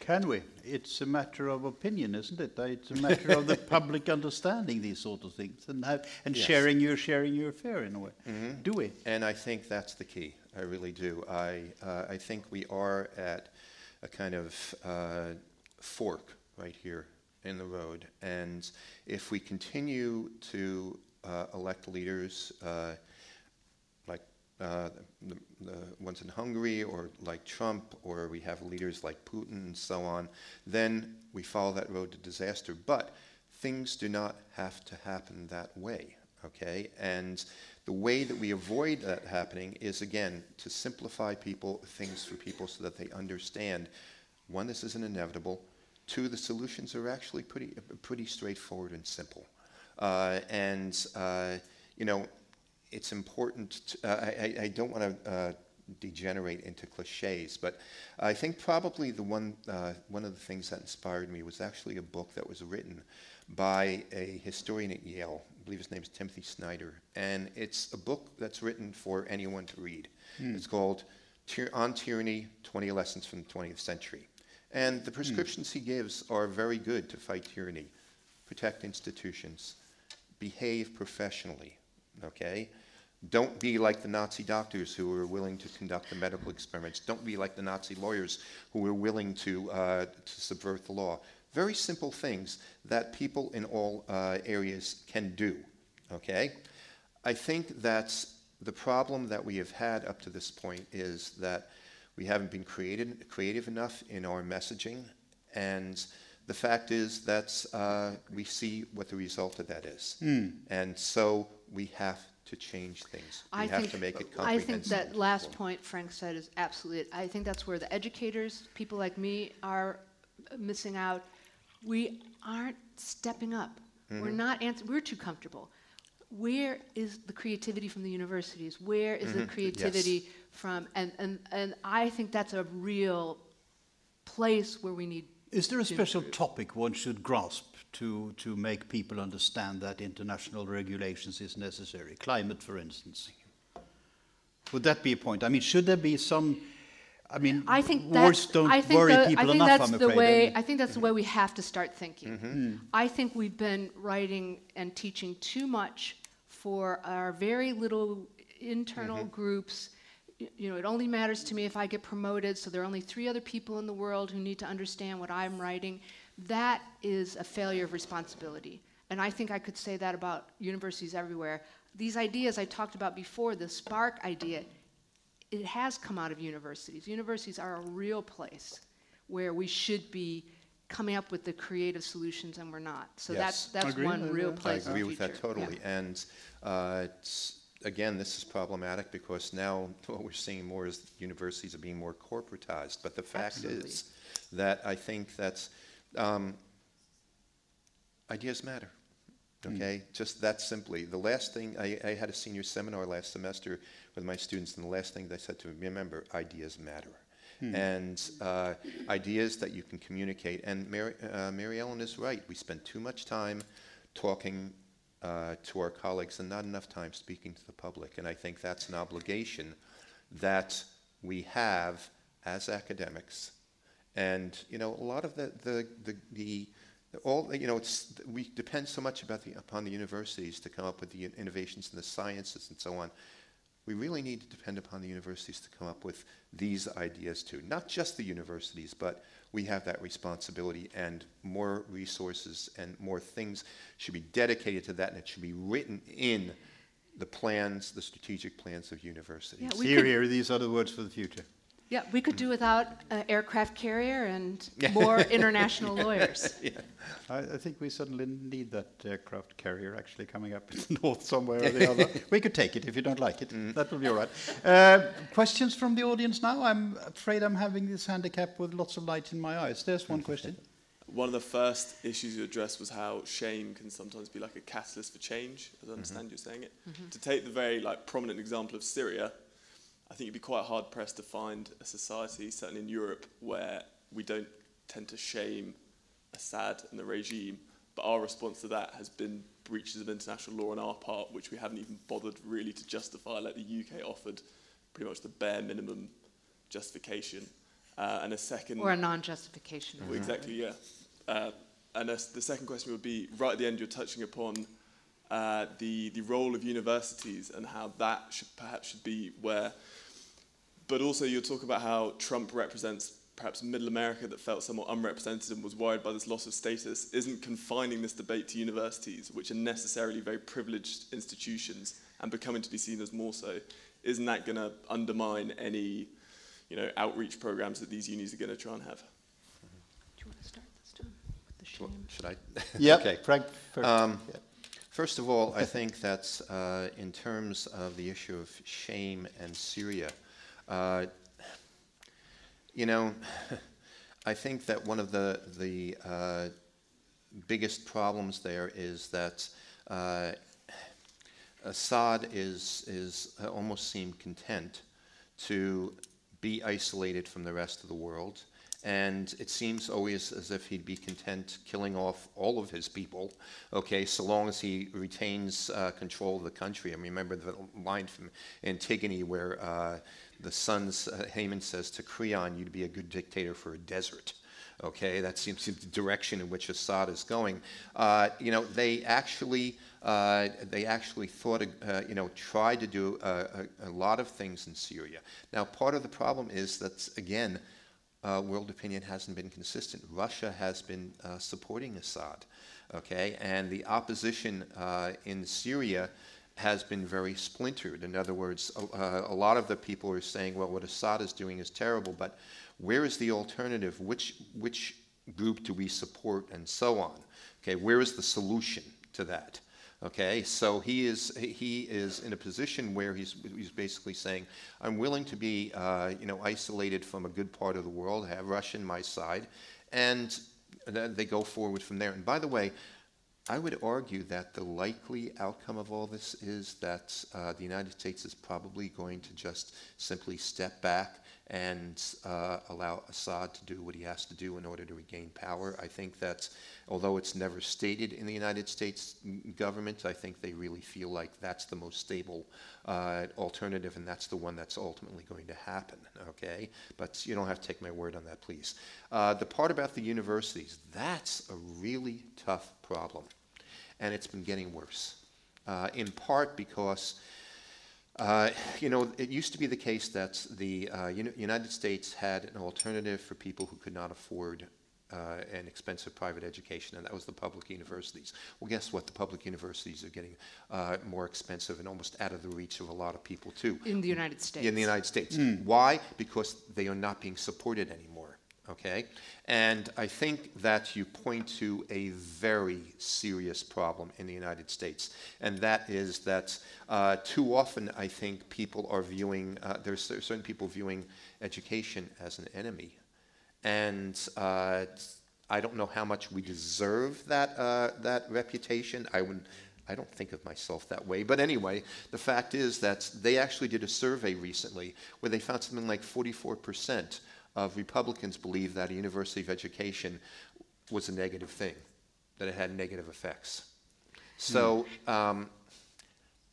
Can we? It's a matter of opinion, isn't it? It's a matter of the *laughs* public understanding these sort of things and have, and Yes. sharing your sharing your fear in a way. Mm-hmm. Do we? And I think that's the key. I really do. I, uh, I think we are at a kind of uh, fork right here in the road. And if we continue to uh, elect leaders uh, the, the ones in Hungary or like Trump, or we have leaders like Putin and so on, then we follow that road to disaster. But things do not have to happen that way, okay? And the way that we avoid that happening is, again, to simplify people, things for people so that they understand, one, this isn't inevitable. Two, the solutions are actually pretty, pretty straightforward and simple. Uh, and, uh, you know, it's important. To, uh, I, I- don't want to uh, degenerate into cliches, but I think probably the one uh, one of the things that inspired me was actually a book that was written by a historian at Yale. I believe his name is Timothy Snyder, and it's a book that's written for anyone to read. It's called Tyr- "On Tyranny: 20 Lessons from the 20th Century," and the prescriptions he gives are very good to fight tyranny, protect institutions, behave professionally, okay? Don't be like the Nazi doctors who were willing to conduct the medical experiments. Don't be like the Nazi lawyers who were willing to, uh, to subvert the law. Very simple things that people in all uh, areas can do, okay? I think that's the problem that we have had up to this point is that we haven't been created, creative enough in our messaging, and the fact is that uh, we see what the result of that is. And so we have to change things. We I have think, to make it I comprehensive. think that last point Frank said is absolutely it. I think that's where the educators, people like me, are missing out. We aren't stepping up. We're Mm-hmm. not ans- We're too comfortable. Where is the creativity from the universities? Where is the creativity from? And, and, and I think that's a real place where we need. Is there a special topic one should grasp to, to make people understand that international regulations is necessary? Climate, for instance. Would that be a point? I mean, should there be some? I mean, I think wars don't I think worry the- people I think enough. that's I'm the way. I think that's the way we have to start thinking. Mm-hmm. I think we've been writing and teaching too much for our very little internal Mm-hmm. groups. You know, it only matters to me if I get promoted. So there are only three other people in the world who need to understand what I'm writing. That is a failure of responsibility. And I think I could say that about universities everywhere. These ideas I talked about before, the spark idea, it has come out of universities. Universities are a real place where we should be coming up with the creative solutions, and we're not. So Yes. that's that's one real I I place. in agree with that future. Yeah. totally. And uh, it's, again, this is problematic because now *laughs* what we're seeing more is universities are being more corporatized. But the fact Absolutely. is that I think that's um, ideas matter. Okay, just that simply. The last thing I, I had a senior seminar last semester with my students, and the last thing they said to me: remember, ideas matter. And uh, ideas that you can communicate. And Mary, uh, Mary Ellen is right. We spend too much time talking uh, to our colleagues and not enough time speaking to the public. And I think that's an obligation that we have as academics. And you know, a lot of the the the, the all you know, it's we depend so much about the upon the universities to come up with the innovations in the sciences and so on. We really need to depend upon the universities to come up with these ideas too. Not just the universities, but we have that responsibility, and more resources and more things should be dedicated to that, and it should be written in the plans, the strategic plans of universities. Yeah, we Here, could- here, these are the words for the future. Yeah, we could do without an aircraft carrier and *laughs* more international *laughs* lawyers. I, I think we suddenly need that aircraft carrier actually coming up *laughs* in the north somewhere or the other. We could take it if you don't like it. Mm. That will be all right. Uh, questions from the audience now? I'm afraid I'm having this handicap with lots of light in my eyes. There's one question. One of the first issues you addressed was how shame can sometimes be like a catalyst for change, as I mm-hmm. understand you're saying it. Mm-hmm. To take the very like prominent example of Syria, I think you'd be quite hard pressed to find a society, certainly in Europe, where we don't tend to shame Assad and the regime, but our response to that has been breaches of international law on our part, which we haven't even bothered really to justify, like the UK offered pretty much the bare minimum justification. Uh, and a second. Or a non justification. Well, exactly, yeah. Uh, and the second question would be right at the end, you're touching upon uh, the, the role of universities and how that should, perhaps should be where. But also, you'll talk about how Trump represents perhaps middle America that felt somewhat unrepresented and was worried by this loss of status, isn't confining this debate to universities, which are necessarily very privileged institutions and becoming to be seen as more so. Isn't that going to undermine any you know, outreach programs that these unis are going to try and have? Do you want to start this time with the shame? Should I? *laughs* Yeah, okay. Frank. first. Um, Yeah. First of all, I think that uh, in terms of the issue of shame and Syria, uh, you know, *laughs* I think that one of the the uh, biggest problems there is that uh, Assad is is uh, almost seemed content to be isolated from the rest of the world. And it seems always as if he'd be content killing off all of his people, okay, so long as he retains uh, control of the country. I remember the line from Antigone where uh, the sons, uh, Haemon says to Creon, you'd be a good dictator for a desert. Okay, that seems to be the direction in which Assad is going. Uh, you know, they actually uh, they actually thought, uh, you know, tried to do a, a, a, lot of things in Syria. Now, part of the problem is that again, uh, world opinion hasn't been consistent. Russia has been uh, supporting Assad, okay, and the opposition uh, in Syria has been very splintered. In other words, a, a lot of the people are saying, well, what Assad is doing is terrible, but where is the alternative? Which, which group do we support? And so on. Okay, where is the solution to that? Okay, so he is he is in a position where he's he's basically saying, I'm willing to be uh, you know isolated from a good part of the world, have Russia on my side, and then they go forward from there. And by the way, I would argue that the likely outcome of all this is that uh, the United States is probably going to just simply step back and uh, allow Assad to do what he has to do in order to regain power. I think that, although it's never stated in the United States government, I think they really feel like that's the most stable uh, alternative, and that's the one that's ultimately going to happen. Okay, but you don't have to take my word on that, please. Uh, the part about the universities, that's a really tough problem, and it's been getting worse. Uh, in part because uh, you know, it used to be the case that the uh, United States had an alternative for people who could not afford uh, an expensive private education, and that was the public universities. Well, guess what? The public universities are getting uh, more expensive and almost out of the reach of a lot of people, too. In the United States. In the United States. Mm. Why? Because they are not being supported anymore okay? And I think that you point to a very serious problem in the United States, and that is that uh, too often I think people are viewing, uh, there's certain people viewing education as an enemy. And uh, I don't know how much we deserve that, uh, that reputation. I would I don't think of myself that way. But anyway, the fact is that they actually did a survey recently where they found something like 44% of Republicans believe that a university of education was a negative thing, that it had negative effects. So, um,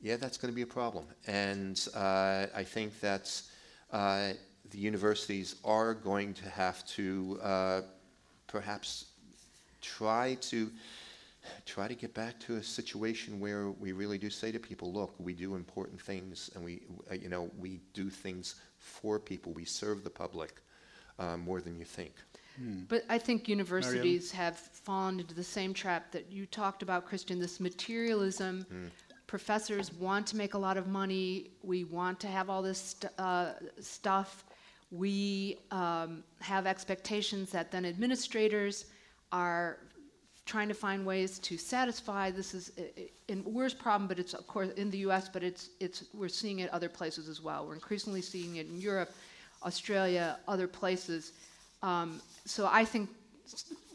yeah, that's going to be a problem. And uh, I think that uh, the universities are going to have to uh, perhaps try to try to get back to a situation where we really do say to people, look, we do important things and we, uh, you know, we do things for people. We serve the public uh, more than you think. Hmm. But I think universities Mary Ellen? have fallen into the same trap that you talked about, Christian. This materialism. Hmm. Professors want to make a lot of money. We want to have all this st- uh, stuff. We um, have expectations that then administrators are trying to find ways to satisfy. This is a, a worst problem, but it's of course in the U.S., but it's it's we're seeing it other places as well. We're increasingly seeing it in Europe Australia, other places. Um, so I think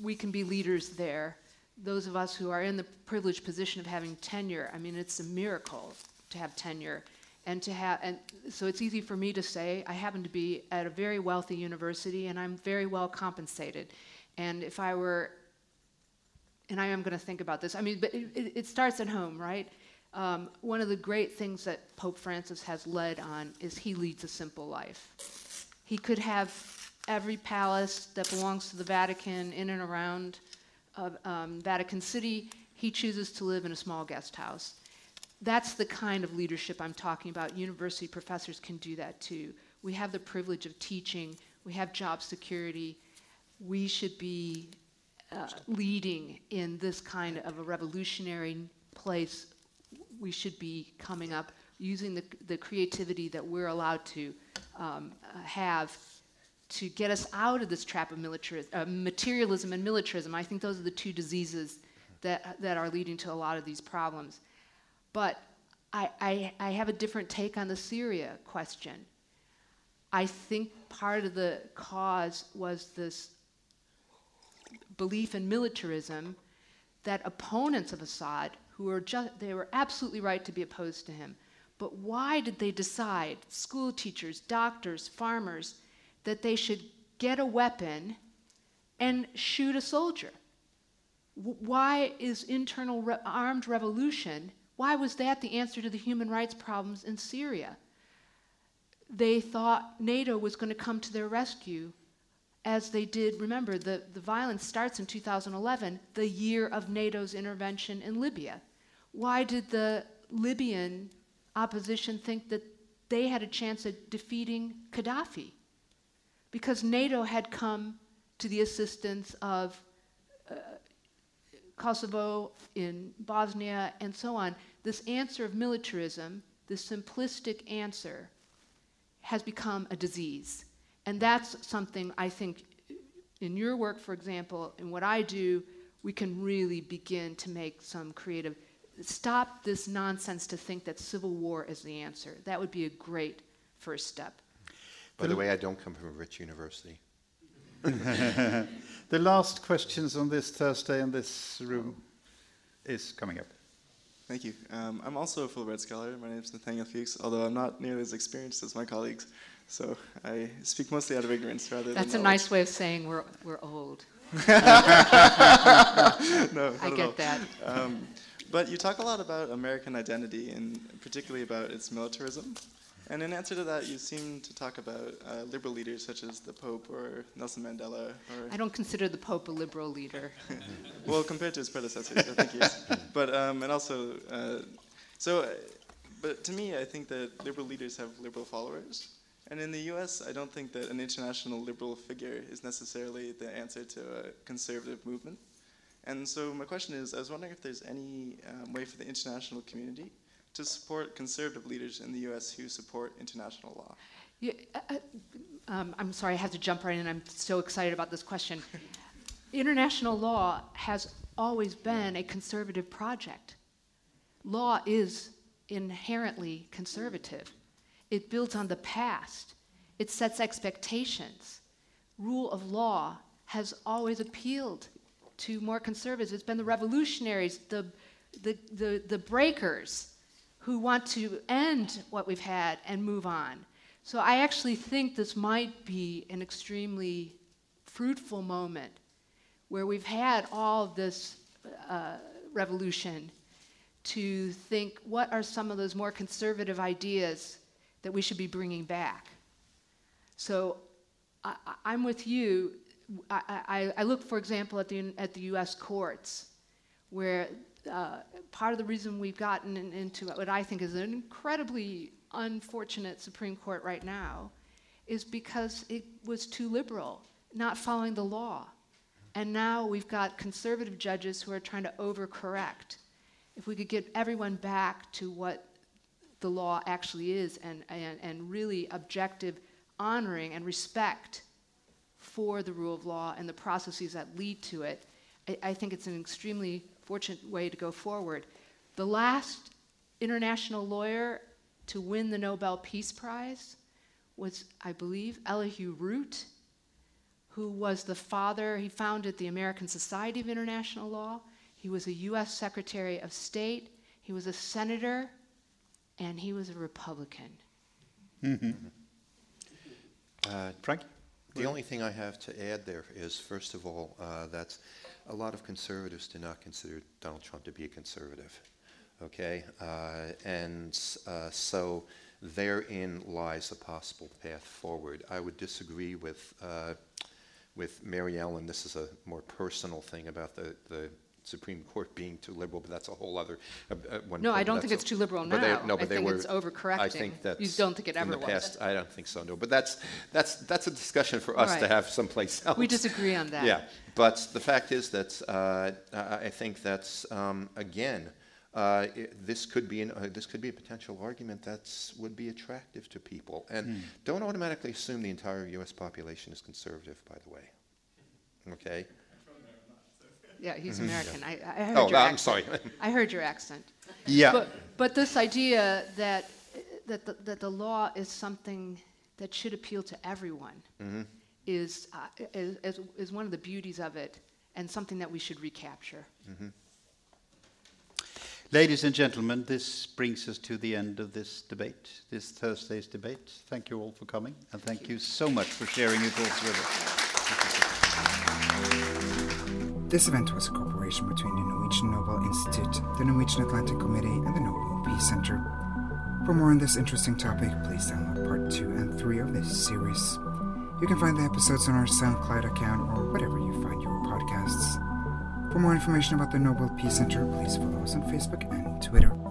we can be leaders there. Those of us who are in the privileged position of having tenure, I mean, it's a miracle to have tenure. And to have, and so it's easy for me to say, I happen to be at a very wealthy university and I'm very well compensated. And if I were, and I am going to think about this, I mean, but it, it starts at home, right? Um, one of the great things that Pope Francis has led on is he leads a simple life. He could have every palace that belongs to the Vatican in and around uh, um, Vatican City. He chooses to live in a small guest house. That's the kind of leadership I'm talking about. University professors can do that too. We have the privilege of teaching, we have job security. We should be uh, leading in this kind of a revolutionary place. We should be coming up using the, the creativity that we're allowed to um, have to get us out of this trap of uh, materialism and militarism. I think those are the two diseases that, that are leading to a lot of these problems. But I, I, I have a different take on the Syria question. I think part of the cause was this belief in militarism that opponents of Assad, who were just, they were absolutely right to be opposed to him, but why did they decide, school teachers, doctors, farmers, that they should get a weapon and shoot a soldier? Why is internal re- armed revolution, why was that the answer to the human rights problems in Syria? They thought NATO was going to come to their rescue as they did. Remember, the, the violence starts in 2011, the year of NATO's intervention in Libya. Why did the Libyan opposition think that they had a chance at defeating Gaddafi? Because NATO had come to the assistance of uh, Kosovo, in Bosnia, and so on. This answer of militarism, this simplistic answer, has become a disease. And that's something I think in your work, for example, in what I do, we can really begin to make some creative stop this nonsense to think that civil war is the answer. That would be a great first step. By the way, I don't come from a rich university. *laughs* the last questions on this Thursday in this room is coming up. Thank you. Um, I'm also a Fulbright scholar. My name is Nathaniel Fuchs, although I'm not nearly as experienced as my colleagues. So I speak mostly out of ignorance rather That's than. That's a nice way of saying we're, we're old. *laughs* no, *laughs* I get that. Um, but you talk a lot about American identity and particularly about its militarism. And in answer to that, you seem to talk about uh, liberal leaders such as the Pope or Nelson Mandela. Or I don't consider the Pope a liberal leader. *laughs* well, compared to his predecessors, I think he is. *laughs* But um, and also, uh, so, uh, but to me, I think that liberal leaders have liberal followers. And in the US, I don't think that an international liberal figure is necessarily the answer to a conservative movement. And so my question is, I was wondering if there's any um, way for the international community to support conservative leaders in the U.S. who support international law. Yeah, uh, uh, um, I'm sorry, I have to jump right in. I'm so excited about this question. international law has always been a conservative project. Law is inherently conservative. It builds on the past. It sets expectations. Rule of law has always appealed to more conservatives. It's been the revolutionaries, the, the, the, the breakers who want to end what we've had and move on. So I actually think this might be an extremely fruitful moment where we've had all this uh, revolution to think what are some of those more conservative ideas that we should be bringing back. So I, am with you I, I, I look, for example, at the, at the U.S. courts, where uh, part of the reason we've gotten in, into what I think is an incredibly unfortunate Supreme Court right now is because it was too liberal, not following the law. And now we've got conservative judges who are trying to overcorrect. If we could get everyone back to what the law actually is and, and, and really objective honoring and respect for the rule of law and the processes that lead to it, I, I think it's an extremely fortunate way to go forward. The last international lawyer to win the Nobel Peace Prize was, I believe, Elihu Root, who was the father, he founded the American Society of International Law. He was a U.S. Secretary of State, he was a senator, and he was a Republican. Mm-hmm. Uh, Frank? The only thing I have to add there is, first of all, uh, that a lot of conservatives do not consider Donald Trump to be a conservative. Okay, uh, and uh, so therein lies a possible path forward. I would disagree with, uh, with Mary Ellen. This is a more personal thing about the, the Supreme Court being too liberal, but that's a whole other uh, uh, one. No, I don't but think that's it's too liberal but they- now. no, I but they think were- it's overcorrecting. I think You don't think it in ever the was. past. I don't think so. No, but that's that's that's a discussion for us to have someplace else. We disagree on that. Yeah, but the fact is that uh, I I think that's um, again. Uh, i this could be an, uh, this could be a potential argument that would be attractive to people, and Hmm. don't automatically assume the entire U.S. population is conservative. By the way, okay. Yeah, he's American. I, I heard Oh, your I'm accent. sorry. I heard your accent. Yeah. But, but this idea that, that, the, that the law is something that should appeal to everyone Mm-hmm. is, uh, is, is, is one of the beauties of it and something that we should recapture. Ladies and gentlemen, this brings us to the end of this debate, this Thursday's debate. Thank you all for coming, and thank you so much for sharing your thoughts with us. This event was a cooperation between the Norwegian Nobel Institute, the Norwegian Atlantic Committee, and the Nobel Peace Center. For more on this interesting topic, please download part 2 and 3 of this series. You can find the episodes on our SoundCloud account or whatever you find your podcasts. For more information about the Nobel Peace Center, please follow us on Facebook and Twitter.